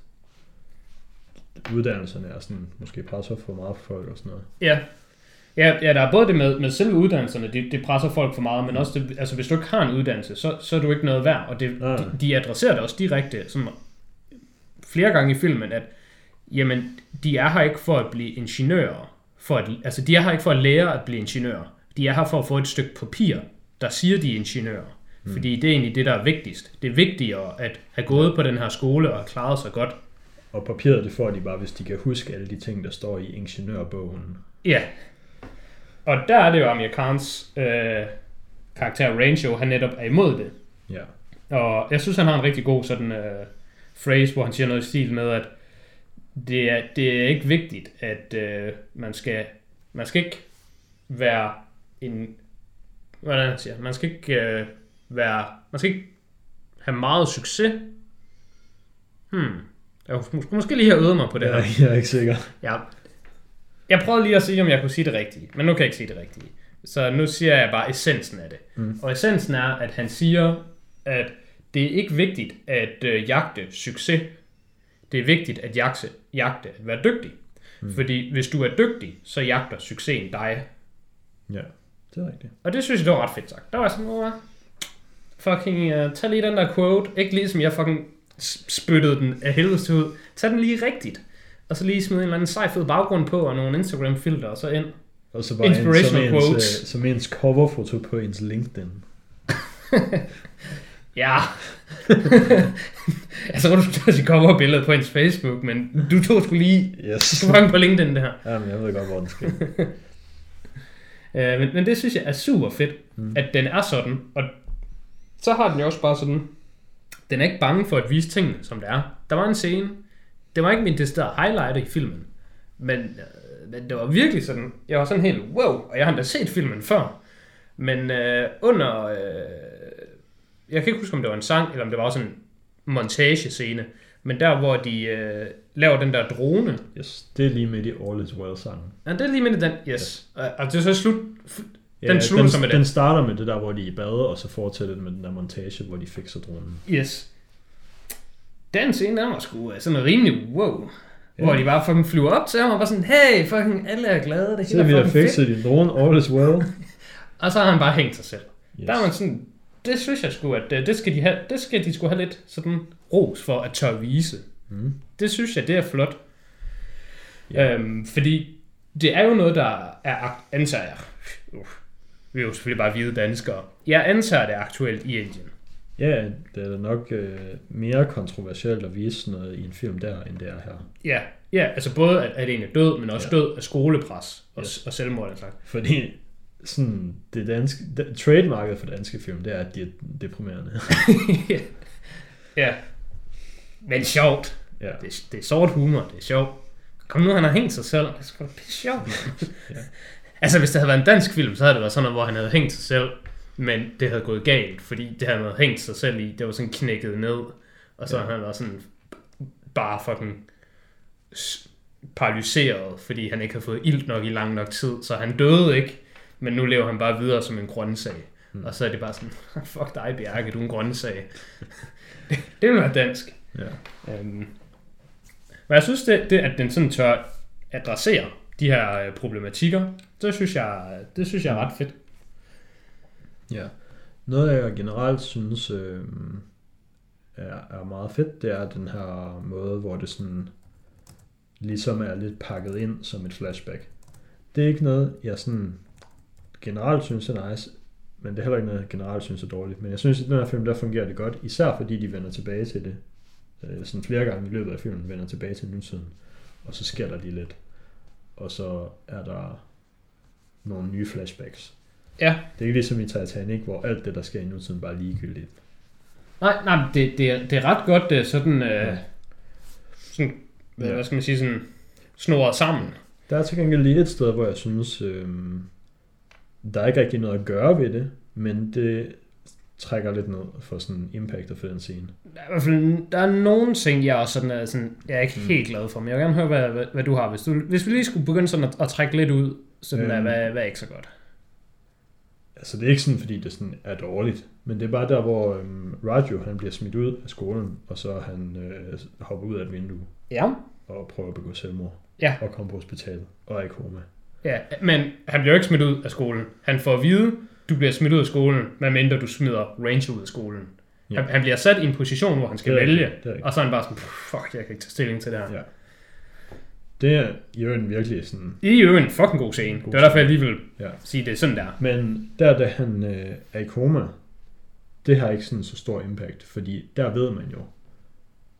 uddannelserne er sådan, måske presser for meget for folk og sådan noget. ja. Ja, ja, der er både det med, med selve uddannelserne, det, det presser folk for meget, men også det, altså hvis du ikke har en uddannelse, så, så er du ikke noget værd, og det, Nej. de, de adresserer det også direkte sådan flere gange i filmen, at jamen, de er her ikke for at blive ingeniører, for at, altså de er her ikke for at lære at blive ingeniører, de er her for at få et stykke papir, der siger, de er ingeniører. Mm. Fordi det er egentlig det, der er vigtigst. Det er vigtigere at have gået på den her skole og have klaret sig godt. Og papiret, det får de bare, hvis de kan huske alle de ting, der står i ingeniørbogen. Ja. Og der er det jo Amir Khans øh, karakter Rancho, han netop er imod det. Ja. Og jeg synes, han har en rigtig god sådan øh, phrase, hvor han siger noget i stil med, at det er, det er ikke vigtigt, at øh, man skal man skal ikke være en hvordan han siger, man skal ikke øh, være, man skal ikke have meget succes. Hmm. Jeg skulle måske lige have øvet mig på det her. ja. Jeg er ikke sikker. Ja. Jeg prøvede lige at sige, om jeg kunne sige det rigtige, men nu kan jeg ikke sige det rigtige. Så nu siger jeg bare essensen af det. Mm. Og essensen er, at han siger, at det er ikke vigtigt at øh, jagte succes. Det er vigtigt at jagte, jagte at være dygtig. Mm. Fordi hvis du er dygtig, så jagter succesen dig. Ja, det er rigtigt. Og det synes jeg, det var ret fedt sagt. Der var sådan, "Åh, fucking, uh, tag lige den der quote. Ikke ligesom jeg fucking spyttede den af helvedes til ud. Tag den lige rigtigt. Og så lige smide en eller anden sej fed baggrund på, og nogle Instagram-filter, og så ind. Og så bare en, som, Inspirational ens, quotes. øh, som ens coverfoto på ens LinkedIn. Ja. jeg tror, du skulle tage sit coverbillede på ens Facebook, men du tog skulle lige... Yes. fange på LinkedIn, det her. Jamen, jeg ved godt, hvor den skal. Øh, men, men det synes jeg er super fedt, mm. at den er sådan. Og så har den jo også bare sådan... Den er ikke bange for at vise tingene, som det er. Der var en scene. Det var ikke min deciderede highlight i filmen. Men, øh, men det var virkelig sådan... Jeg var sådan helt, wow, og jeg har endda set filmen før. Men øh, under... Øh, jeg kan ikke huske, om det var en sang, eller om det var også en montagescene. Men der, hvor de øh, laver den der drone, Yes, det er lige midt i All Is Well sangen. Ja, det er lige midt i den, yes. Og, og det er så slut. Ja, Den slutter den, så med den den. starter med det der, hvor de er i bade, og så fortsætter den med den der montage, hvor de fikser dronen. Yes. Den scene, der var sgu øh, sådan rimelig wow. Ja. Hvor de bare fucking flyver op til ham og var sådan, hey, fucking, alle er glade, det Så hele vi er har fucking fedt. fikset din drone, All Is Well. Og så har han bare hængt sig selv. Yes. Der er man sådan, det synes jeg sgu, at øh, det skal de, have, det skal de sgu have lidt sådan ros for at tør vise. Mm. Det synes jeg, det er flot. Ja. Øhm, fordi det er jo noget, der er, antager jeg, uh, vi er jo selvfølgelig bare hvide danskere, jeg antager det aktuelt i Indien. Ja, det er da nok øh, mere kontroversielt at vise noget i en film der, end det er her. Ja, ja altså både at, at en er død, men også ja. død af skolepres og, Yes. og selvmord. Altså. Fordi sådan, det danske, det, trademarket for danske film, det er, at de er deprimerende. ja. Men sjovt. ja. Det, det er sort humor, det er sjovt. Kom nu, han har hængt sig selv. Det er sgu da pisse sjovt. Ja. Altså, hvis det havde været en dansk film, så havde det været sådan noget, hvor han havde hængt sig selv, men det havde gået galt, fordi det han havde hængt sig selv i. Det var sådan knækket ned, og så Ja. ja. han var sådan bare fucking paralyseret, fordi han ikke havde fået ilt nok i lang nok tid, så han døde ikke, men nu lever han bare videre som en grøntsag. Mm. Og så er det bare sådan, fuck dig Bjarke, du er en grøntsag. det, det vil være dansk. ja. Øhm, men jeg synes, det, det, at den sådan tør adressere de her øh, problematikker, det synes jeg, det synes jeg er ret fedt. Ja. Noget, jeg generelt synes øh, er, er meget fedt, det er den her måde, hvor det sådan ligesom er lidt pakket ind som et flashback. Det er ikke noget, jeg sådan generelt synes er nice, men det er heller ikke noget, jeg generelt synes er dårligt. Men jeg synes, at i den her film, der fungerer det godt, især fordi de vender tilbage til det. Øh, sådan flere gange i løbet af filmen vender tilbage til nutiden. Og så sker der lige lidt. Og så er der nogle nye flashbacks. Ja, Det er ikke ligesom i Titanic, hvor alt det, der sker i nutiden, bare er ligegyldigt. nej, nej, men det, det, er, det er ret godt, det er sådan, øh, Ja. sådan hvad, Ja. hvad skal man sige, sådan snoret sammen. Der er til gengæld lige et sted, hvor jeg synes, øh, der er ikke rigtig noget at gøre ved det, men det trækker lidt ned for sådan impactet for den scene. Der er, i hvert fald, der er nogle ting, jeg også sådan, er sådan, jeg er ikke Mm. helt glad for, men jeg vil gerne høre, hvad, hvad, hvad du har. Hvis, du, hvis vi lige skulle begynde sådan at, at trække lidt ud, sådan Øhm. øhm. hvad, hvad er ikke så godt. Altså det er ikke sådan, fordi det sådan er dårligt, men det er bare der, hvor øhm, Raju han bliver smidt ud af skolen, og så han øh, hopper ud af et vindue Ja. og prøver at begå selvmord. Ja. Og kommer på hospitalet og er i koma. Ja, men han bliver jo ikke smidt ud af skolen. Han får at vide, du bliver smidt ud af skolen, medmindre du smider Ranger ud af skolen. Ja. Han, han bliver sat i en position, hvor han skal Det er vælge, det er og så er han bare sådan, fuck, jeg kan ikke tage stilling til det her. Ja. Det er jo en virkelig sådan... Det er jo en fucking god scene. God det var derfor, jeg lige vil Ja. sige, det er sådan der. Men der, da han øh, er i koma, det har ikke sådan så stor impact, fordi der ved man jo,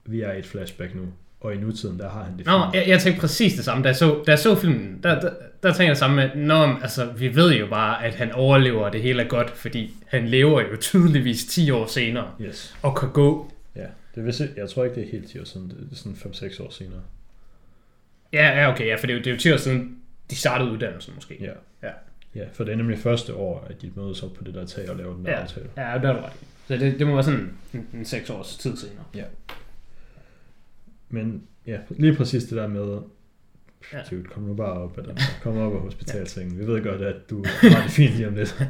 vi er i et flashback nu, og i nutiden, der har han det Nå, jeg, jeg tænkte præcis det samme. Da jeg så, da jeg så filmen, der, der, der tænkte jeg samme med, Nå, altså, vi ved jo bare, at han overlever, og det hele er godt, fordi han lever jo tydeligvis 10 år senere, Yes. og kan gå. Ja, det vil sige, jeg tror ikke, det er helt 10 år siden, det er sådan 5-6 år senere. Ja, ja, okay, ja, for det er, jo, det er jo 10 år siden, de startede uddannelsen måske. Ja. Ja. Ja, for det er nemlig første år, at de mødes op på det der tag og laver den der Ja. aftale. Ja, det er du ret. Så det, det må være sådan en, en 6 års tid senere. Men ja, lige præcis det der med, Ja. ja. kom nu bare op, eller kom op af hospitalsengen. Vi ved godt, at du har det fint lige om lidt.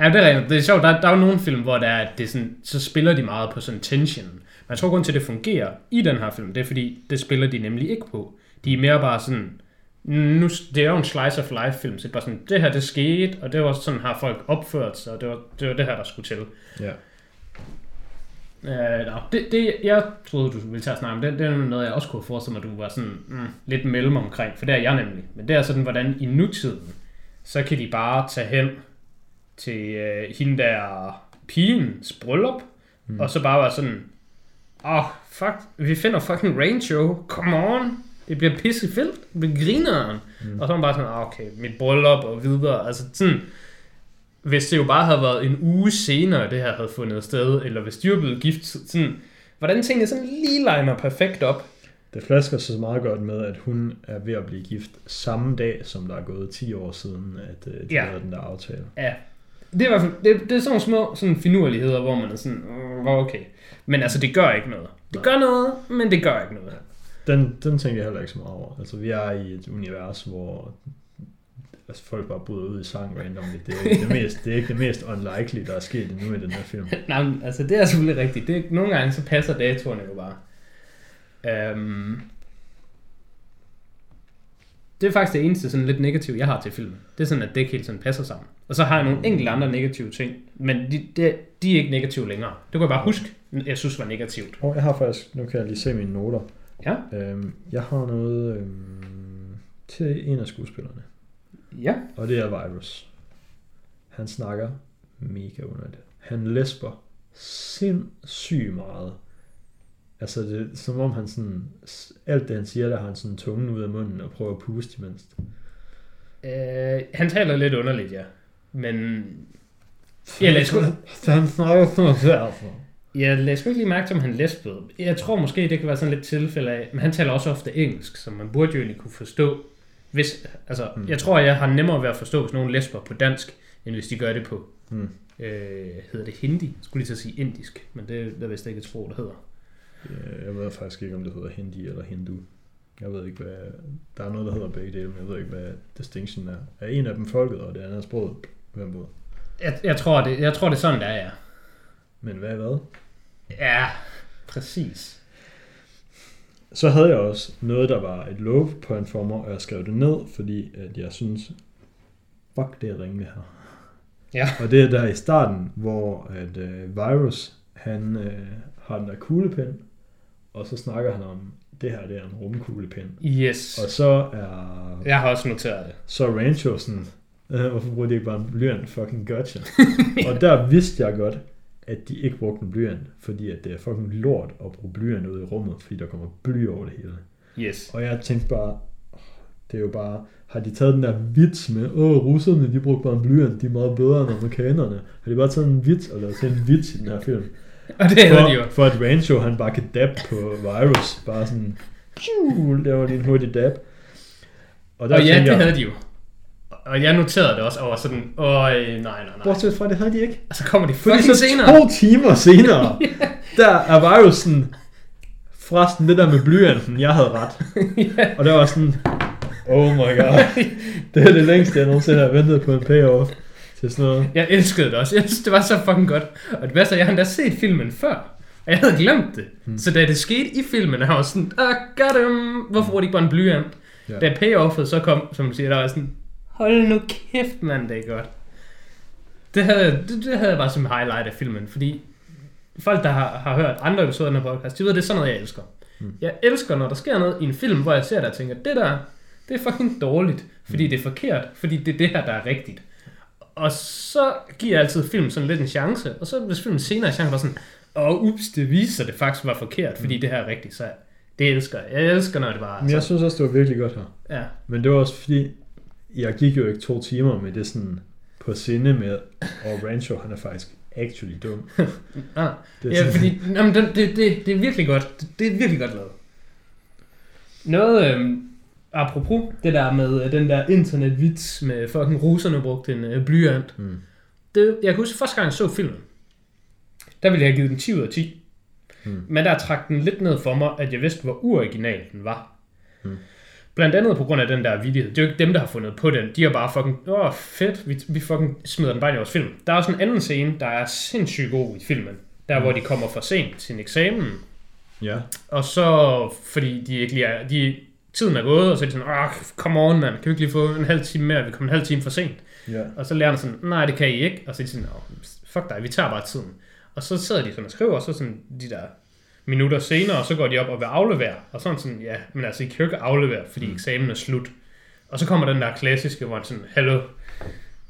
Ja, det er. Det er sjovt. Der, der er jo nogle film, hvor der er, det er sådan, så spiller de meget på sådan tension. Men jeg tror, grund til, at det fungerer i den her film, det er fordi, det spiller de nemlig ikke på. De er mere bare sådan, nu, det er jo en slice of life film, så det er bare sådan, det her det skete, og det var sådan, har folk opført sig, og det var det, var det her, der skulle til. Ja. Uh, no, det, det, jeg troede, du ville tage at snakke om, det, det er noget, jeg også kunne forestille mig, at du var sådan mm, lidt mellem omkring, for det er jeg nemlig. Men det er sådan, hvordan i nutiden, så kan de bare tage hen til uh, hende der pigens bryllup, Mm. og så bare være sådan, åh, oh, fuck, vi finder fucking rain show, come on, det bliver pissefildt, det bliver grineren. Mm. Og så er man bare sådan, ah, okay, mit bryllup og videre, altså sådan, hvis det jo bare havde været en uge senere, det her havde fundet sted, eller hvis de var blevet gift, sådan, hvordan tingene sådan lige liner perfekt op. Det flasker sig meget godt med, at hun er ved at blive gift samme dag, som der er gået 10 år siden, at øh, de Ja. lavede den der aftale. Ja, det er i hvert fald, det, det er sådan nogle små sådan finurligheder, hvor man er sådan, okay. Men altså, det gør ikke noget. Det gør noget, men det gør ikke noget. Den, den tænker jeg heller ikke så meget over. Altså, vi er i et univers, hvor altså, folk bare bryder ud i sang randomligt. Det er ikke det mest, det er ikke det mest unlikely, der er sket endnu i den her film. Nej, men, altså det er selvfølgelig rigtigt. Det, er- nogle gange så passer datoerne jo bare. Øhm, det er faktisk det eneste sådan lidt negative, jeg har til filmen. Det er sådan, at det ikke helt sådan passer sammen. Og så har jeg nogle enkelte andre negative ting, men de, de, de er ikke negative længere. Det kunne jeg bare huske, jeg synes var negativt. Og jeg har faktisk, nu kan jeg lige se mine noter. Ja. Øhm, jeg har noget, øhm, til en af skuespillerne. Ja. Og det er Virus. Han snakker mega underligt. Han lesber sindssygt meget. Altså, det er som om han sådan... Alt det, han siger, der har han sådan tungen ud af munden og prøver at puste imens. Øh, han taler lidt underligt, ja. Men Jeg lagde sgu, Han snakker sådan noget derfor. jeg lagde sgu ikke lige mærke til, om han lesbede. Jeg tror måske, det kan være sådan lidt tilfælde af, men han taler også ofte engelsk, så man burde jo egentlig kunne forstå. Hvis, altså, Mm. Jeg tror, jeg har nemmere ved at forstå, hvis nogen lesber på dansk, end hvis de gør det på, Mm. øh, hedder det hindi? Jeg skulle lige til at sige indisk, men det er vist ikke et sprog, der hedder. Øh, Jeg ved faktisk ikke, om det hedder hindi eller hindu. Jeg ved ikke, hvad... Der er noget, der hedder begge dele, men jeg ved ikke, hvad distinction er. Er en af dem folket, og det andet er sproget? Hvem ved? Jeg, jeg, tror, det, jeg tror, det er sådan, det er, ja. Men hvad er hvad? Ja, præcis. Så havde jeg også noget, der var et love point for mig, og jeg skrev det ned, fordi at jeg synes, fuck, det er ringe her. Ja. Og det er der i starten, hvor at, øh, Virus, han øh, har den der kuglepen, og så snakker han om, det her det er en rumkuglepen. Yes. Og så er, Jeg har også noteret det. så er Rancho sådan, øh, hvorfor bruger de ikke bare en blyant? Fucking gotcha. og der vidste jeg godt, at de ikke brugte en blyant, fordi at det er fucking lort at bruge blyant ud i rummet, fordi der kommer bly over det hele. Yes. Og jeg tænkte bare, det er jo bare, har de taget den der vits med, åh, russerne, de brugte bare en blyant, de er meget bedre end amerikanerne. Har de bare taget en vits og lavet til en vits i den her film? Og det havde de jo. For, for at Rancho, han bare kan dab på Virus, bare sådan, pju, laver lige en hurtig dab. Og der Og ja, det jeg, havde de jo. Og jeg noterede det også over sådan, åh, nej, nej, nej. bortset fra, det havde de ikke. Og så kommer de fucking så senere. to timer senere, der er Virus sådan, forresten det der med blyanten, jeg havde ret. ja. Og der var sådan, oh my god, det er det længste, jeg nogensinde har ventet på en payoff til sådan noget. Jeg elskede det også. Jeg synes, det var så fucking godt. Og det værste er, jeg har endda set filmen før. Og jeg havde glemt det. Hmm. Mm. Så da det skete i filmen, jeg var sådan, ah, got him. Hvorfor bruger de ikke bare en blyant? Ja. Da payoffet så kom, som du siger, der var sådan, hold nu kæft, mand, det er godt. Det havde, det, det havde jeg bare som highlight af filmen, fordi folk, der har, har hørt andre episoder af den her podcast, de ved, det er sådan noget, jeg elsker. Mm. Jeg elsker, når der sker noget i en film, hvor jeg ser det og tænker, det der, det er fucking dårligt, fordi Mm. det er forkert, fordi det er det her, der er rigtigt. Og så giver jeg altid film sådan lidt en chance, og så hvis filmen senere er chance var sådan, åh, ups, det viser sig, det faktisk var forkert, fordi Mm. det her er rigtigt, så det elsker jeg. Jeg elsker, når det bare Men jeg synes også, det var virkelig godt her. ja. Men det var også fordi, jeg gik jo ikke to timer med det sådan på sinde med, og Rancho, han er faktisk actually dum. Ah, Det er ja, sådan- fordi jamen, det, det, det, er virkelig godt. Det, det er virkelig godt lavet. Noget, øhm, apropos det der med øh, den der internetvits med fucking russerne brugte en øh, blyant. Mm. Det, jeg kan huske, første gang jeg så filmen, der ville jeg have givet den 10 ud af 10. Mm. Men der trak den lidt ned for mig, at jeg vidste, hvor uoriginal den var. Mm. Blandt andet på grund af den der vidighed. Det er jo ikke dem, der har fundet på den. De har bare fucking, åh fedt, vi, vi fucking smider den bare i vores film. Der er også en anden scene, der er sindssygt god i filmen. Der, Mm. hvor de kommer for sent til en eksamen. Ja. Og så, fordi de ikke lige er, de, tiden er gået, og så er de sådan, ah, come on, mand, kan vi ikke lige få en halv time mere? Vi kommer en halv time for sent. Ja. Og så lærerne sådan, nej, det kan I ikke. Og så er de sådan, oh, fuck dig, vi tager bare tiden. Og så sidder de sådan og skriver, og så sådan de der minutter senere, så går de op og vil aflevere. Og sådan sådan, ja, men altså, I kan jo ikke aflevere, fordi Mm. eksamen er slut. Og så kommer den der klassiske, hvor sådan, hallo,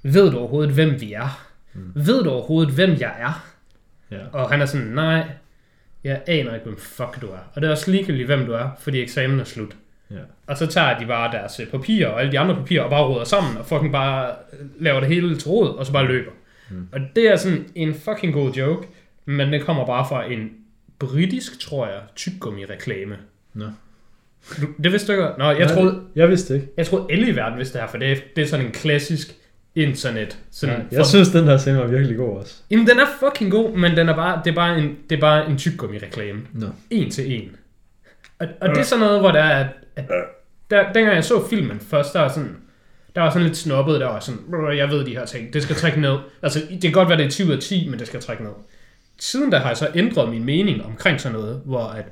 ved du overhovedet, hvem vi er? Mm. Ved du overhovedet, hvem jeg er? Ja. Og han er sådan, nej, jeg aner ikke, hvem fuck du er. Og det er også ligegyldigt, hvem du er, fordi eksamen er slut. Ja. Og så tager de bare deres øh, papirer og alle de andre papirer og bare råder sammen og fucking bare øh, laver det hele til råd, og så bare løber. Mm. Og det er sådan en fucking god joke, men det kommer bare fra en britisk, tror jeg, tyggegummi-reklame. Nå. Du, det vidste du ikke? Nå, jeg Nej, troede, det- Jeg vidste ikke. jeg troede alle i verden vidste det her, for det er, det er sådan en klassisk internet. Sådan Ja, for- jeg synes, den der scene var virkelig god også. Jamen, den er fucking god, men den er bare, det, er bare en, det er bare en tyggegummi-reklame. Nå. En til en. Og, og det er sådan noget, hvor der er, at, der, dengang jeg så filmen først, der var sådan, der var sådan lidt snobbet, der var sådan, "Brr, jeg ved de her ting, det skal trække ned. Altså, det kan godt være, det er 10 ud af 10, men det skal trække ned. Siden der har jeg så ændret min mening omkring sådan noget, hvor at,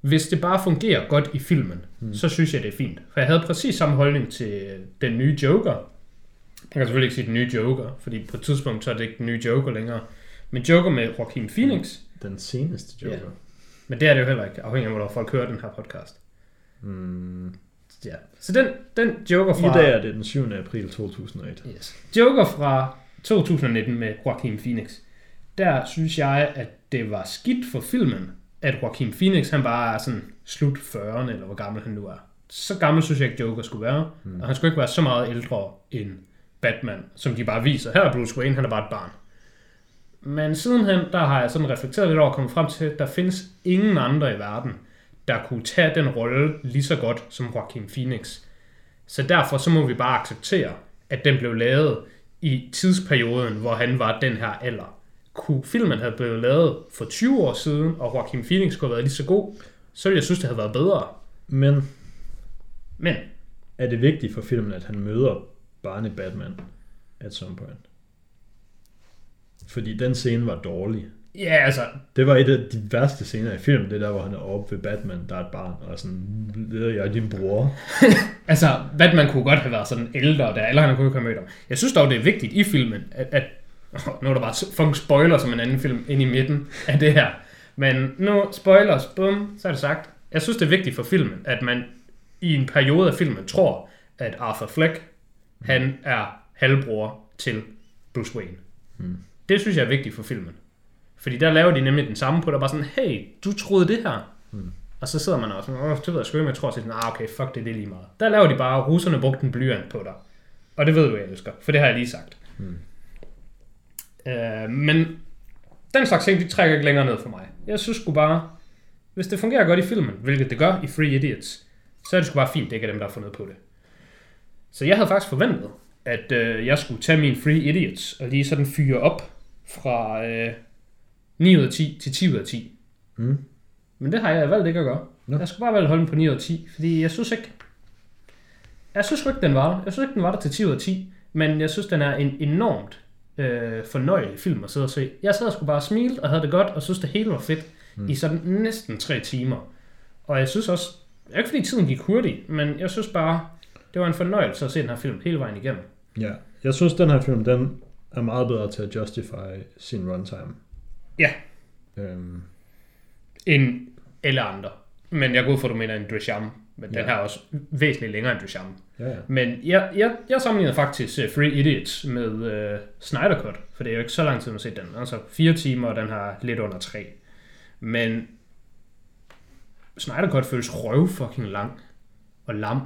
hvis det bare fungerer godt i filmen, Mm. mm. så synes jeg, det er fint. For jeg havde præcis samme holdning til den nye Joker. Jeg kan selvfølgelig ikke sige den nye Joker, fordi på et tidspunkt så er det ikke den nye Joker længere. Men Joker med Joaquin Phoenix, Den seneste Joker. men det er det jo heller ikke, afhængig af, hvor folk hører den her podcast. Mm. Ja. Så den, den Joker I fra... dag er det den 7. april 2001. Yes. Joker fra 2019 med Joaquin Phoenix. Der synes jeg, at det var skidt for filmen, at Joaquin Phoenix, han bare er sådan slut 40'erne, eller hvor gammel han nu er. Så gammel synes jeg ikke, Joker skulle være. Mm. Og han skulle ikke være så meget ældre end Batman, som de bare viser. Her er Bruce Wayne, han er bare et barn. Men sidenhen, der har jeg sådan reflekteret lidt over og kommet frem til, at der findes ingen andre i verden, der kunne tage den rolle lige så godt som Joaquin Phoenix. Så derfor så må vi bare acceptere, at den blev lavet i tidsperioden, hvor han var den her alder. Kunne filmen have blevet lavet for 20 år siden, og Joaquin Phoenix kunne have været lige så god, så ville jeg synes, det havde været bedre. Men Men er det vigtigt for filmen, at han møder barne Batman at some point? Fordi den scene var dårlig. ja, altså, Det var et af de værste scener i filmen, det der, hvor han er oppe ved Batman, der er et barn, og sådan, leder jeg din bror. altså, Batman kunne godt have været sådan ældre der, eller han kunne ikke have mødt ham. Jeg synes dog, det er vigtigt i filmen, at, at nu er der bare fucking spoiler som en anden film ind i midten af det her. Men nu, spoilers, bum, så er det sagt. Jeg synes, det er vigtigt for filmen, at man i en periode af filmen tror, at Arthur Fleck, han er halvbror til Bruce Wayne. Mm. Det synes jeg er vigtigt for filmen. Fordi der laver de nemlig den samme på, der bare sådan, hey, du troede det her. Mm. Og så sidder man også, åh, det ved jeg sgu ikke, jeg tror sådan, ah, okay, fuck det, det er lige meget. Der laver de bare, russerne brugte en blyant på dig. Og det ved du, jeg elsker, for det har jeg lige sagt. Mm. Øh, men den slags ting, de trækker ikke længere ned for mig. Jeg synes sgu bare, hvis det fungerer godt i filmen, hvilket det gør i Free Idiots, så er det sgu bare fint, det ikke er dem, der har fundet på det. Så jeg havde faktisk forventet, at øh, jeg skulle tage min Free Idiots og lige sådan fyre op fra øh, 9 ud af 10 til 10 ud af 10. Mm. Men det har jeg valgt ikke at gøre. Nå. Jeg skulle bare valgt holde den på 9 ud af 10, fordi jeg synes ikke... Jeg synes ikke, den var der. Jeg synes ikke, den var der til 10 ud af 10, men jeg synes, den er en enormt øh, fornøjelig film at sidde og se. Jeg sad sgu bare og smilte og havde det godt, og synes, det hele var fedt mm. i sådan næsten 3 timer. Og jeg synes også, ikke fordi tiden gik hurtigt, men jeg synes bare, det var en fornøjelse at se den her film hele vejen igennem. Ja, jeg synes, den her film, den er meget bedre til at justify sin runtime. Ja. Øhm, End alle andre. Men jeg går ud for, at du mener en Drisham, men den Ja. her er også væsentligt længere end Drisham. Ja, ja. Men jeg, jeg, jeg sammenligner faktisk Free Idiots med uh, Snyder Cut, for det er jo ikke så lang tid, man har set den. Altså fire timer, og den har lidt under tre. Men Snyder Cut føles røv fucking lang og lam.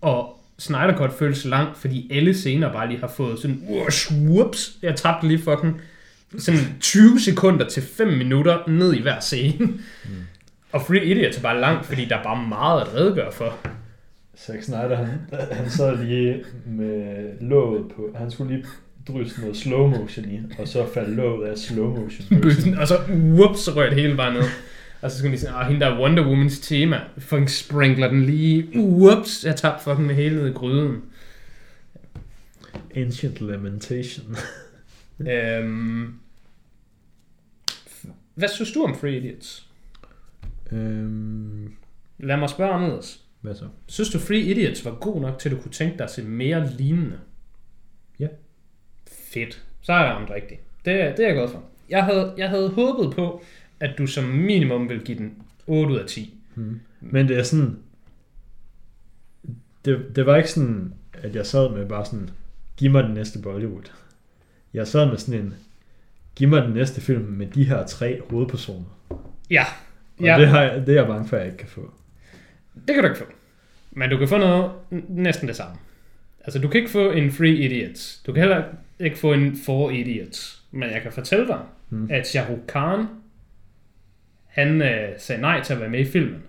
Og Snyder Cut føles lang, fordi alle scener bare lige har fået sådan, whoosh, whoops, jeg tabte lige fucking sådan 20 sekunder til 5 minutter ned i hver scene. Mm. Og Free Idiots er bare langt, fordi der er bare meget at redegøre for. Zack Snyder, han, han sad lige med låget på. Han skulle lige drysse noget slow motion i, og så faldt låget af slow motion. bøssen, og så whoops, så røg det hele bare ned. Og så skulle de sige, ah, hende der er Wonder Womans tema, fucking sprinkler den lige, whoops, jeg tabte fucking med hele ned i gryden. Ancient Lamentation. øhm, hvad synes du om Free Idiots? øhm, Lad mig spørge anderledes. Hvad så? Synes du Free Idiots var god nok til, at du kunne tænke dig at se mere lignende? Ja. Fedt. Så er jeg ramt rigtigt. Det, det er jeg glad for. Jeg havde, jeg havde håbet på, at du som minimum ville give den 8 ud af 10. Hmm. Men det er sådan... Det, det var ikke sådan, at jeg sad med bare sådan, giv mig den næste Bollywood. Jeg sad med sådan en, giv mig den næste film med de her tre hovedpersoner. Ja. Og ja. det, har jeg, det er jeg bange for, at jeg ikke kan få. Det kan du ikke få. Men du kan få noget næsten det samme. Altså, du kan ikke få en Free Idiots. Du kan heller ikke få en Four Idiots. Men jeg kan fortælle dig, mm. at Shah Rukh Khan, han øh, sagde nej til at være med i filmen.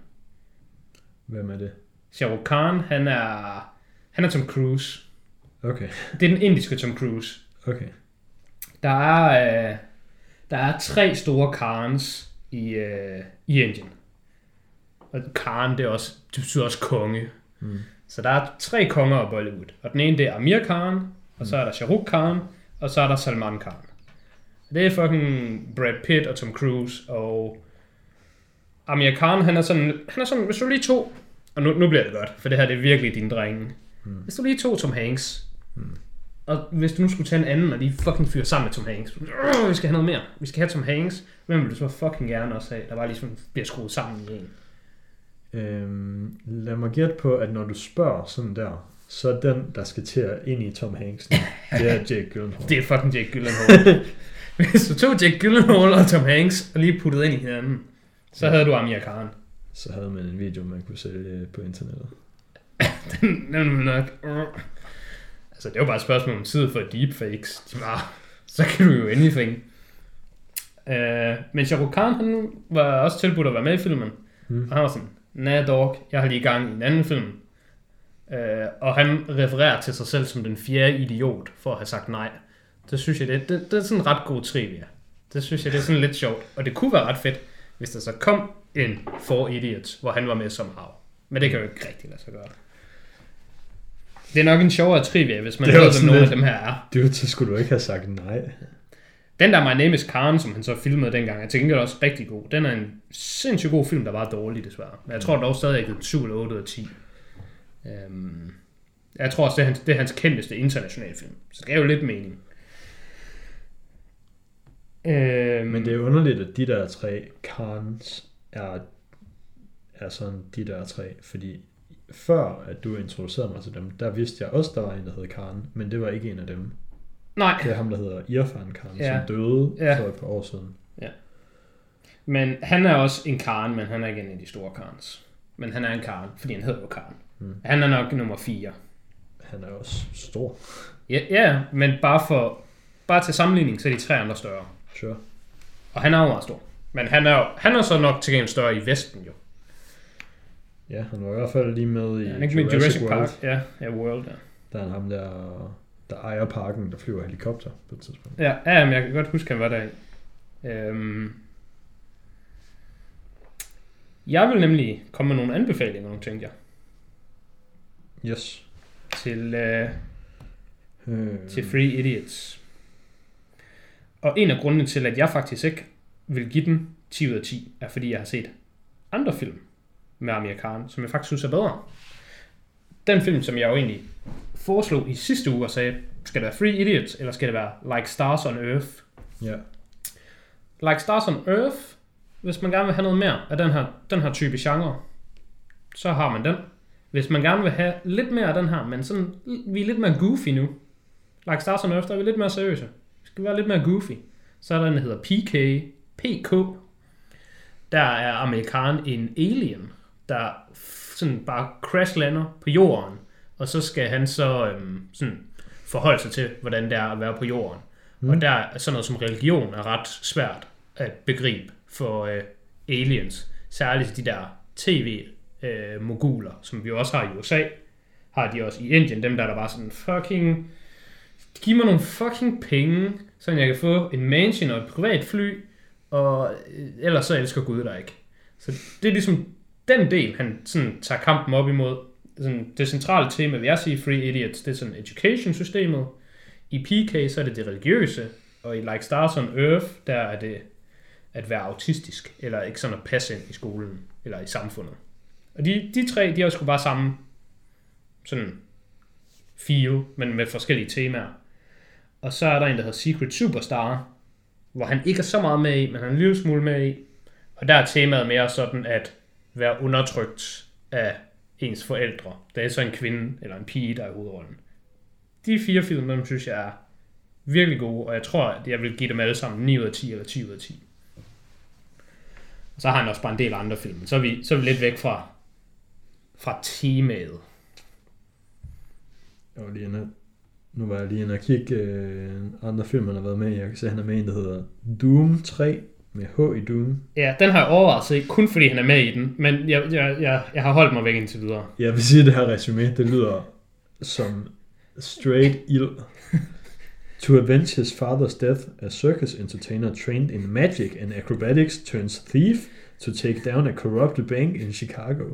Hvem er det? Shah Rukh Khan, han er, han er Tom Cruise. Okay, Det er den indiske Tom Cruise. okay. Der er, øh, der er tre store Khans i, øh, i Indien. Og Khan, det, er også, det betyder også konge. Mm. Så der er tre konger af Bollywood. Og den ene, det er Amir Khan, og så er der Shah Rukh Khan, og så er der Salman Khan. Det er fucking Brad Pitt og Tom Cruise, og Amir Khan, han er sådan, han er sådan hvis du lige to, og nu, nu bliver det godt, for det her det er virkelig din drenge. Mm. Hvis du lige to Tom Hanks, Mm. og hvis du nu skulle tage en anden, og de fucking fyre sammen med Tom Hanks, øh, vi skal have noget mere, vi skal have Tom Hanks, hvem vil du så fucking gerne også have, der bare ligesom bliver skruet sammen i en? Øhm, lad mig gætte på, at når du spørger sådan der, så er den, der skal til at ind i Tom Hanks, nu, det er Jake Gyllenhaal. Det er fucking Jake Gyllenhaal. Hvis du tog Jake Gyllenhaal og Tom Hanks og lige puttede ind i hinanden, så Ja. havde du Amir Khan. Så havde man en video, man kunne sælge på internettet. Den den nok... Altså, det er jo bare et spørgsmål om tid for deepfakes. De bare, så kan du jo anything. Uh, men Shah Rukh Khan, han var også tilbudt at være med i filmen. Hmm. Og han var sådan, nah dog, jeg har lige gang i en anden film. Uh, og han refererer til sig selv som den fjerde idiot for at have sagt nej. Det synes jeg, det, det, det er sådan en ret god trivia. Det synes jeg, det er sådan lidt sjovt. Og det kunne være ret fedt, hvis der så kom en For Idiots, hvor han var med som hav. Men det kan jo ikke rigtig lade sig gøre. Det er nok en sjovere trivia, hvis man ved, hvem nogle af lidt- dem her er. Det så skulle du ikke have sagt nej. Den der My Name is Karen, som han så filmede dengang, er til gengæld også rigtig god. Den er en sindssygt god film, der var dårlig desværre. Men jeg tror dog stadig, at det er 7 eller 8 ud af 10. Øhm, jeg tror også, det er, hans, det er hans kendteste internationale film. Så det gav jo lidt mening. Øhm, Men det er underligt, at de der tre Karns er, er sådan de der tre, fordi før at du introducerede mig til dem, der vidste jeg også, der var en, der hed Karen, men det var ikke en af dem. Nej, Det er ham, der hedder Irfan Khan, Ja. som døde Ja. for et par år siden. men han er også en Karen, men han er ikke en af de store Karens. Men han er en Karen, fordi han hedder jo Karen. Mm. Han er nok nummer 4. Han er også stor. Ja, ja, men bare for bare til sammenligning, så er de tre andre større. Sure. Og han er jo meget stor. Men han er, jo, han er så nok til gengæld større i Vesten jo. Ja, han var i hvert fald lige med i Ja, han er ikke med i Jurassic World. Park. Ja, ja, World, ja. Der er ham der, der ejer parken, der flyver helikopter på et tidspunkt. Ja, ja men jeg kan godt huske, han var der. Øhm. Jeg vil nemlig komme med nogle anbefalinger, nogle tænkte jeg, Yes. til, øh, Øh, til Free Idiots. Og en af grundene til, at jeg faktisk ikke vil give den 10 ud af 10, er fordi jeg har set andre film med Amir Khan, som jeg faktisk synes er bedre. Den film, som jeg jo egentlig foreslog i sidste uge og sagde, skal det være Free Idiots, eller skal det være Like Stars on Earth? Ja. Like Stars on Earth, hvis man gerne vil have noget mere af den her, den her type genre, så har man den. Hvis man gerne vil have lidt mere af den her, men sådan, vi er lidt mere goofy nu. Like Stars on Earth, der er vi lidt mere seriøse. Vi skal være lidt mere goofy. Så er der en, der hedder PK, PK. Der er amerikan en alien, der sådan bare crashlander på jorden, og så skal han så øhm, sådan forholde sig til, hvordan det er at være på jorden. Mm. Og der er sådan noget som religion er ret svært at begribe for øh, aliens. Særligt de der tv-moguler, som vi også har i USA, har de også i Indien, dem der, der bare sådan fucking, giv mig nogle fucking penge, så jeg kan få en mansion og et privat fly, og øh, ellers så elsker Gud dig ikke. Så det er ligesom den del, han sådan tager kampen op imod. Sådan, det centrale tema, vil jeg sige, Free Idiots, det er sådan education-systemet. I PK, så er det det religiøse, og i Like Stars on Earth, der er det at være autistisk, eller ikke sådan at passe ind i skolen, eller i samfundet. Og de, de tre, de har sgu bare samme sådan feel, men med forskellige temaer. Og så er der en, der hedder Secret Superstar, hvor han ikke er så meget med i, men han er en lille smule med i. Og der er temaet mere sådan at være undertrykt af ens forældre. Det er så en kvinde eller en pige, der er i hovedrollen. De fire film, dem synes jeg er virkelig gode, og jeg tror, at jeg vil give dem alle sammen 9 ud af 10 eller 10 ud af 10. Og så har han også bare en del andre film. Så er vi, så er vi lidt væk fra, fra temaet. Jeg var lige inde, nu var jeg lige inde og kigge øh, andre film, han har været med i. Jeg kan se, at han er med i en, der hedder Doom 3 med H i Doom. Ja, den har jeg overvejet at se, kun fordi han er med i den, men jeg, jeg, jeg, jeg har holdt mig væk indtil videre. Jeg vil sige, at det her resume, det lyder som straight ild. To avenge his father's death, a circus entertainer trained in magic and acrobatics turns thief to take down a corrupted bank in Chicago.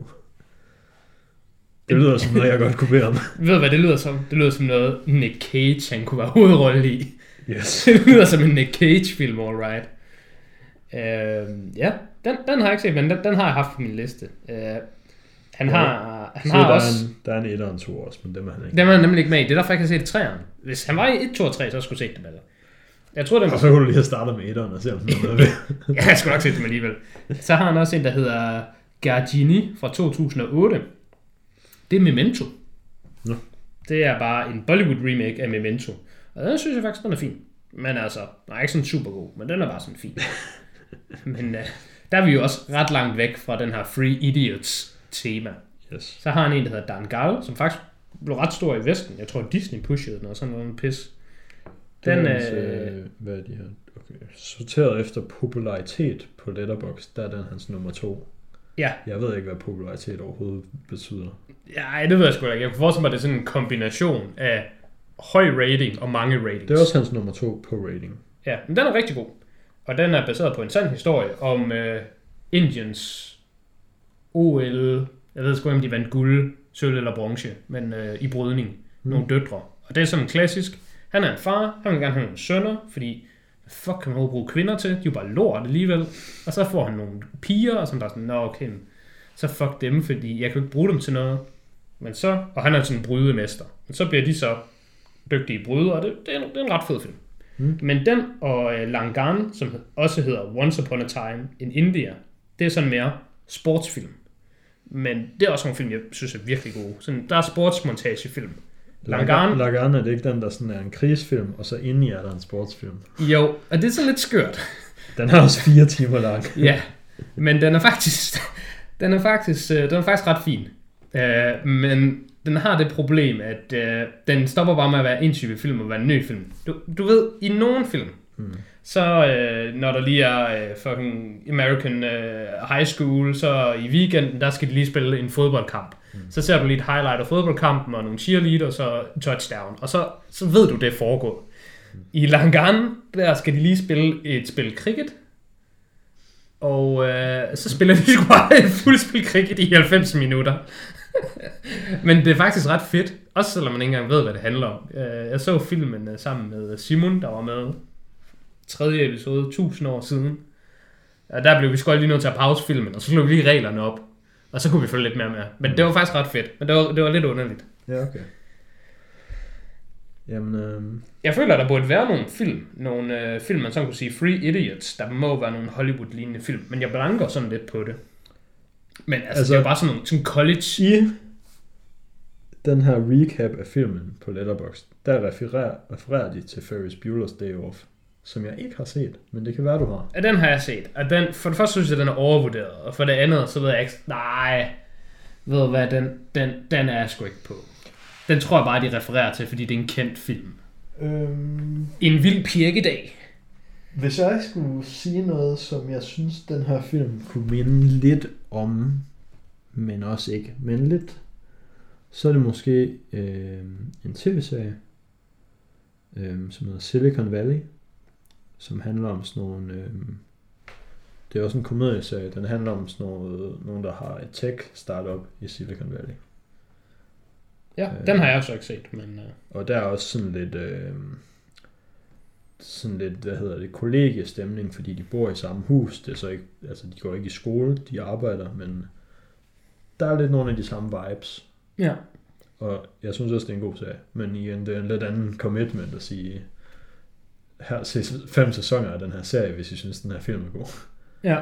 Det lyder som noget, jeg godt kunne bede om. Ved du, hvad det lyder som? Det lyder som noget, Nick Cage han kunne være hovedrolle i. Yes. det lyder som en Nick Cage-film, alright. Øh, ja, den, den har jeg ikke set, men den, den har jeg haft på min liste. Øh, han Ja. har, han har der, også... er en, der er en 1 og en 2 også, men dem er han ikke. Dem er han nemlig ikke med i. Det er derfor, jeg kan se det i træerne. Hvis han var i 1, 2 og 3, så skulle jeg se dem alle. Jeg tror, den Og så kunne du lige have startet med 1'eren og se, om den er med. Ja, jeg skulle nok se dem alligevel. Så har han også en, der hedder Gargini fra 2008. Det er Memento. Nå. Det er bare en Bollywood remake af Memento. Og den synes jeg faktisk, den er fin. Men altså, den er ikke sådan super god, men den er bare sådan fin. men uh, der er vi jo også ret langt væk fra den her Free Idiots tema. Yes. Så har han en, der hedder Dan Gal, som faktisk blev ret stor i Vesten. Jeg tror, Disney pushede den og sådan noget pis. Den, Den, er øh, øh, hvad er de her? Okay. Sorteret efter popularitet på Letterboxd, der er den hans nummer to. Ja, Jeg ved ikke, hvad popularitet overhovedet betyder. ja det ved jeg sgu ikke. Jeg kunne forestille mig, at det er sådan en kombination af høj rating og mange ratings. Det er også hans nummer to på rating. Ja, men den er rigtig god. Og den er baseret på en sand historie om øh, Indiens OL. Jeg ved sgu ikke, om de vandt guld, sølv eller bronze, men øh, i brydning. Mm. Nogle døtre. Og det er sådan klassisk. Han er en far, han vil gerne have nogle sønner, fordi fuck kan man overhovedet bruge kvinder til? De er jo bare lort alligevel. Og så får han nogle piger, og der er sådan, nå okay, så fuck dem, fordi jeg kan jo ikke bruge dem til noget. Men så, og han er sådan en brydemester. Men så bliver de så dygtige brydere, og det, det, er, en, det er en ret fed film. Mm. Men den og øh, Langan, som også hedder Once Upon a Time in India, det er sådan mere sportsfilm. Men det er også nogle film, jeg synes er virkelig gode. Sådan, der er sportsmontagefilm. Langan, Lagan er det ikke den, der sådan er en krigsfilm, og så inde i er der en sportsfilm. jo, og det er så lidt skørt. Den er også fire timer lang. Ja, men den er faktisk, den er faktisk, øh, den er faktisk ret fin. Uh, men den har det problem, at uh, den stopper bare med at være en type film og være en ny film. Du, du ved, i nogen film, Mm. så uh, når der lige er uh, fucking American uh, High School, så i weekenden, der skal de lige spille en fodboldkamp. Mm. Så ser du lige et highlight af fodboldkampen og nogle cheerleaders og touchdown, og så, så ved du, det er foregået. I Langan, der skal de lige spille et spil cricket, og øh, så spiller de sgu bare et fuld spil cricket i 90 minutter. Men det er faktisk ret fedt, også selvom man ikke engang ved, hvad det handler om. Øh, jeg så filmen øh, sammen med Simon, der var med tredje episode, 1000 år siden. Og der blev vi sgu lige nødt til at pause filmen, og så slog vi lige reglerne op. Og så kunne vi følge lidt mere med. Men det var faktisk ret fedt, men det var, det var lidt underligt. Ja, okay. Jamen, øhm, Jeg føler, der burde være nogle film, nogle øh, film, man sådan kunne sige Free Idiots, der må være nogle Hollywood-lignende film, men jeg blanker sådan lidt på det. Men altså, altså Altså- det er jo bare sådan nogle sådan college... i den her recap af filmen på Letterboxd, der refererer, refererer de til Ferris Bueller's Day Off, som jeg ikke har set, men det kan være, du har. Ja, den har jeg set. Og den, for det første synes jeg, den er overvurderet, og for det andet, så ved jeg ikke... Nej, ved du hvad, den, den, den er jeg sgu ikke på. Den tror jeg bare, de refererer til, fordi det er en kendt film. Øhm, En vild pirkedag. Hvis jeg skulle sige noget, som jeg synes, den her film kunne minde lidt om, men også ikke, men lidt, så er det måske øh, en tv-serie, øh, som hedder Silicon Valley, som handler om sådan nogle... Øh, det er også en komedieserie. Den handler om sådan noget, nogen, der har et tech-startup i Silicon Valley. Ja, Øh. den har jeg så ikke set, men... Uh, Og der er også sådan lidt... Øh, sådan lidt, hvad hedder det, kollegiestemning, fordi de bor i samme hus. Det er så ikke, altså de går ikke i skole, de arbejder, men der er lidt nogle af de samme vibes. ja. Og jeg synes også, det er en god serie. Men igen, det er en lidt anden commitment at sige, her se fem sæsoner af den her serie, hvis I synes, den her film er god. Ja.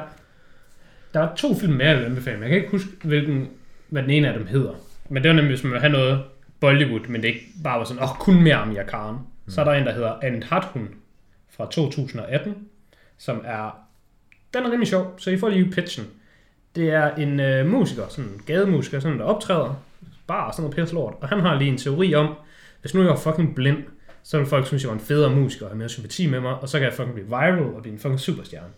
Der er to film mere, jeg vil anbefale, men jeg kan ikke huske, hvilken, hvad den ene af dem hedder. Men det var nemlig, hvis man vil have noget Bollywood, men det ikke bare var sådan, åh, oh, kun mere Amir Khan. Mm. Så er der en, der hedder Andhathun fra 2018, som er, den er rimelig sjov, så I får lige pitchen. Det er en øh, musiker, sådan en gademusiker, sådan der optræder, bare sådan noget pisse lort, og han har lige en teori om, hvis nu jeg var fucking blind, så vil folk synes, jeg var en federe musiker og have mere sympati med mig, og så kan jeg fucking blive viral og blive en fucking superstjerne.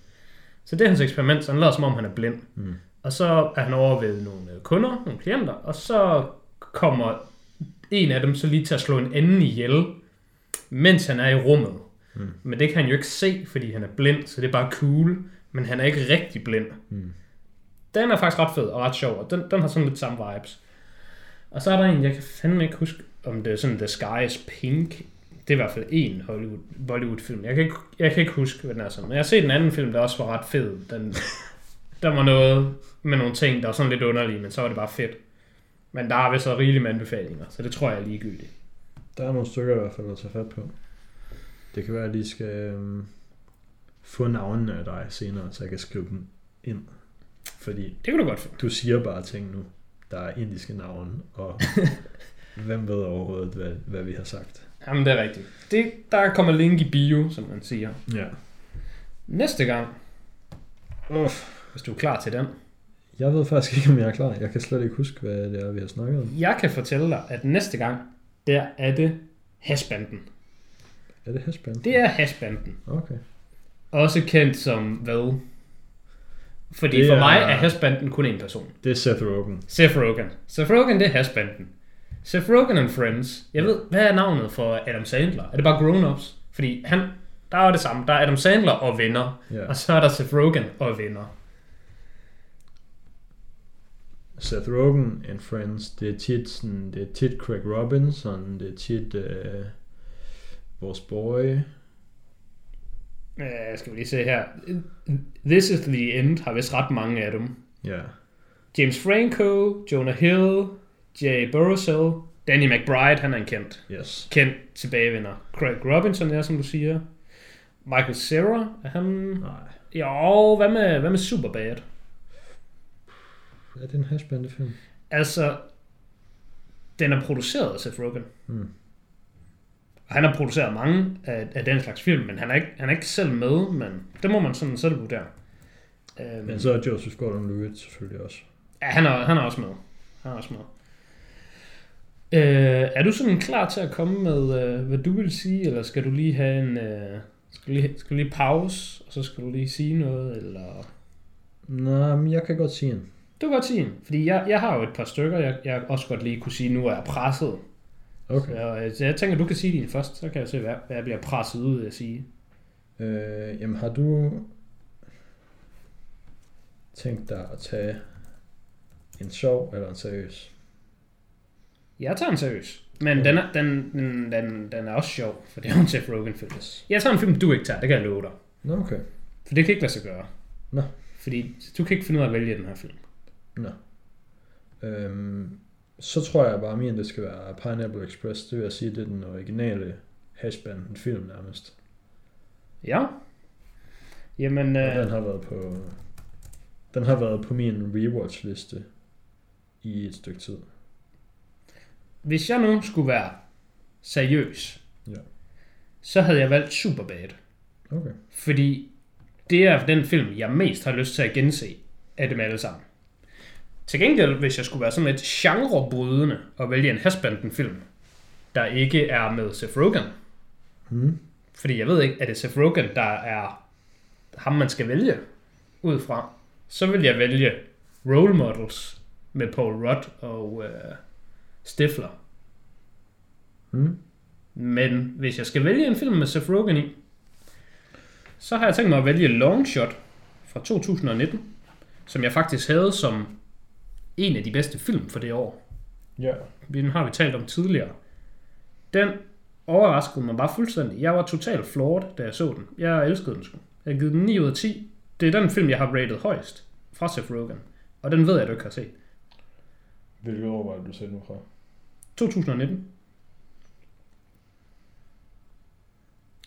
Så det er hans eksperiment, så han lader som om, han er blind. Mm. Og så er han over ved nogle øh, kunder, nogle klienter, og så kommer en af dem så lige til at slå en anden ihjel, mens han er i rummet. Mm. Men det kan han jo ikke se, fordi han er blind, så det er bare cool. Men han er ikke rigtig blind. Mm. Den er faktisk ret fed og ret sjov, og den, den har sådan lidt samme vibes. Og så er der en, jeg kan fandme ikke huske, om det er sådan The Sky is Pink. Det er i hvert fald en Hollywood, Bollywood-film. Jeg kan, ikke, jeg kan ikke huske, hvad den er sådan. Men jeg har set en anden film, der også var ret fed. Den, der var noget med nogle ting, der var sådan lidt underlige, men så var det bare fedt. Men der er vist så rigeligt med anbefalinger, så det tror jeg er ligegyldigt. Der er nogle stykker i hvert fald at tage fat på. Det kan være, at jeg lige skal øhm, få navnene af dig senere, så jeg kan skrive dem ind. Fordi Det kan du godt finde. du siger bare ting nu, der er indiske navne, og hvem ved overhovedet, hvad, hvad vi har sagt. Jamen, det er rigtigt. Det, der kommer link i bio, som man siger. Ja. Næste gang, Uff. hvis du er klar til den. Jeg ved faktisk ikke, om jeg er klar. Jeg kan slet ikke huske, hvad det er, vi har snakket om. Jeg kan fortælle dig, at næste gang, der er det hashbanden. Er det hashband? Det er hashbanden. Okay. Også kendt som hvad? Fordi Det for mig er- er hashbanden kun en person. Det er Seth Rogen. Seth Rogen. Seth Rogen, det er hashbanden. Seth Rogen and Friends. Jeg ved, hvad er navnet for Adam Sandler? Er det bare Grown Ups? Fordi han, der er det samme. Der er Adam Sandler og venner. Ja. Og så er der Seth Rogen og venner. Seth Rogen and Friends, det er tit, sådan, det er tit Craig Robinson, det er tit øh, vores boy. Øh, skal vi lige se her. This is the End har vist ret mange af dem. Ja. James Franco, Jonah Hill, Jay Baruchel, Danny McBride, han er en kendt. Yes. Kendt tilbagevender. Craig Robinson er, som du siger. Michael Cera, er han... Nej. Jo, hvad med, hvad med Superbad? Er det en hashbandefilm? Altså, den er produceret af Seth Rogen. Hmm. Og han har produceret mange af, af den slags film, men han er, ikke, han er ikke selv med, men det må man sådan selv vurdere. Øhm, Men så er Joseph Gordon-Levitt selvfølgelig også. Ja, han er, han er også med. Han er også med. Øh, er du sådan klar til at komme med, øh, hvad du vil sige, eller skal du lige have en... Øh, skal, du lige, skal du lige pause, og så skal du lige sige noget, eller... Nej, men jeg kan godt sige en. Du kan godt sige en, fordi jeg, jeg har jo et par stykker, jeg, jeg også godt lige kunne sige, nu er jeg presset. Okay. Så, øh, så jeg tænker, du kan sige din først, så kan jeg se, hvad, hvad jeg bliver presset ud af at sige. Øh, jamen har du tænkt dig at tage en sjov eller en seriøs? Jeg tager en seriøs, men den, er, den, den, den, den er også sjov, for det er en Seth Rogen film. Jeg tager en film, du ikke tager, det kan jeg love dig. Nå, okay. For det kan ikke lade sig gøre. Nå. Fordi du kan ikke finde ud af at vælge den her film. Nå. Øhm, så tror jeg bare, at min det skal være Pineapple Express. Det vil jeg sige, det er den originale hashband film nærmest. Ja. Jamen, øh, den har været på den har været på min rewatch liste i et stykke tid. hvis jeg nu skulle være seriøs, Ja. så havde jeg valgt Superbad. Okay. Fordi det er den film, jeg mest har lyst til at gense af dem alle sammen. Til gengæld, hvis jeg skulle være sådan lidt genrebrydende og vælge en hashbanden film, der ikke er med Seth Rogen, Hmm. fordi jeg ved ikke, er det Seth Rogen, der er ham, man skal vælge ud fra, så vil jeg vælge Role Models med Paul Rudd og øh, Stifler. Hmm. Men hvis jeg skal vælge en film med Seth Rogen i, så har jeg tænkt mig at vælge Long Shot fra 2019, som jeg faktisk havde som en af de bedste film for det år. Ja. Den har vi talt om tidligere. Den overraskede mig bare fuldstændig. Jeg var totalt floored, da jeg så den. Jeg elskede den sgu. Jeg har givet den 9 ud af 10. Det er den film, jeg har rated højst fra Seth Rogen. Og den ved jeg, du ikke har set. Hvilket år var det, du sagde nu fra? 2019.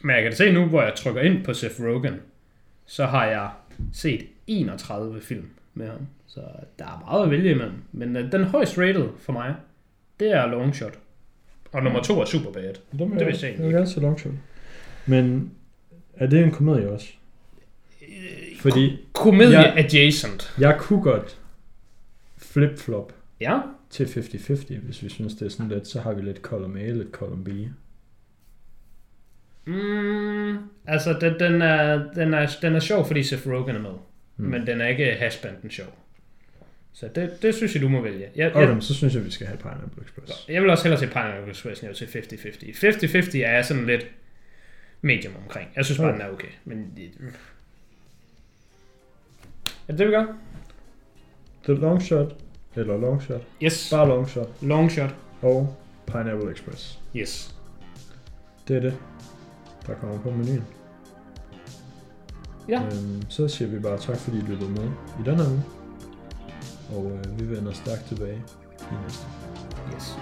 Men jeg kan se nu, hvor jeg trykker ind på Seth Rogen, så har jeg set 31 film med ham. Så der er meget at vælge imellem. Men øh, den højst rated for mig, det er Long Shot. Og nummer to er Superbad. Det, Det vidste jeg jeg egentlig vil gerne se long shot. Men er det en komedie også? Fordi Komedie Ja. adjacent. jeg kunne godt flip-flop Ja, til 50-50, hvis vi synes, det er sådan lidt, så har vi lidt column A, lidt column B. Mm, altså, den, den, er, den, er, den er sjov, fordi Seth Rogen er med. Mm. Mm. Men den er ikke hashbanden sjov. Så det, det synes jeg, du må vælge. Jeg, Okay, jeg, så synes jeg, vi skal have Pineapple Express. jeg vil også hellere se Pineapple Express, end jeg vil se 50-50. 50-50 er sådan lidt medium omkring. Jeg synes bare, Okay. den er okay. Men det, er det det, vi gør? The Long Shot, eller Long Shot, Yes. bare Long Shot, Long shot. og Pineapple Express. Yes. Det er det, der kommer på menuen. Ja. Øhm, så siger vi bare tak, fordi I lyttede med i den her uge. Og øh, vi vender stærkt tilbage i næste. Yes.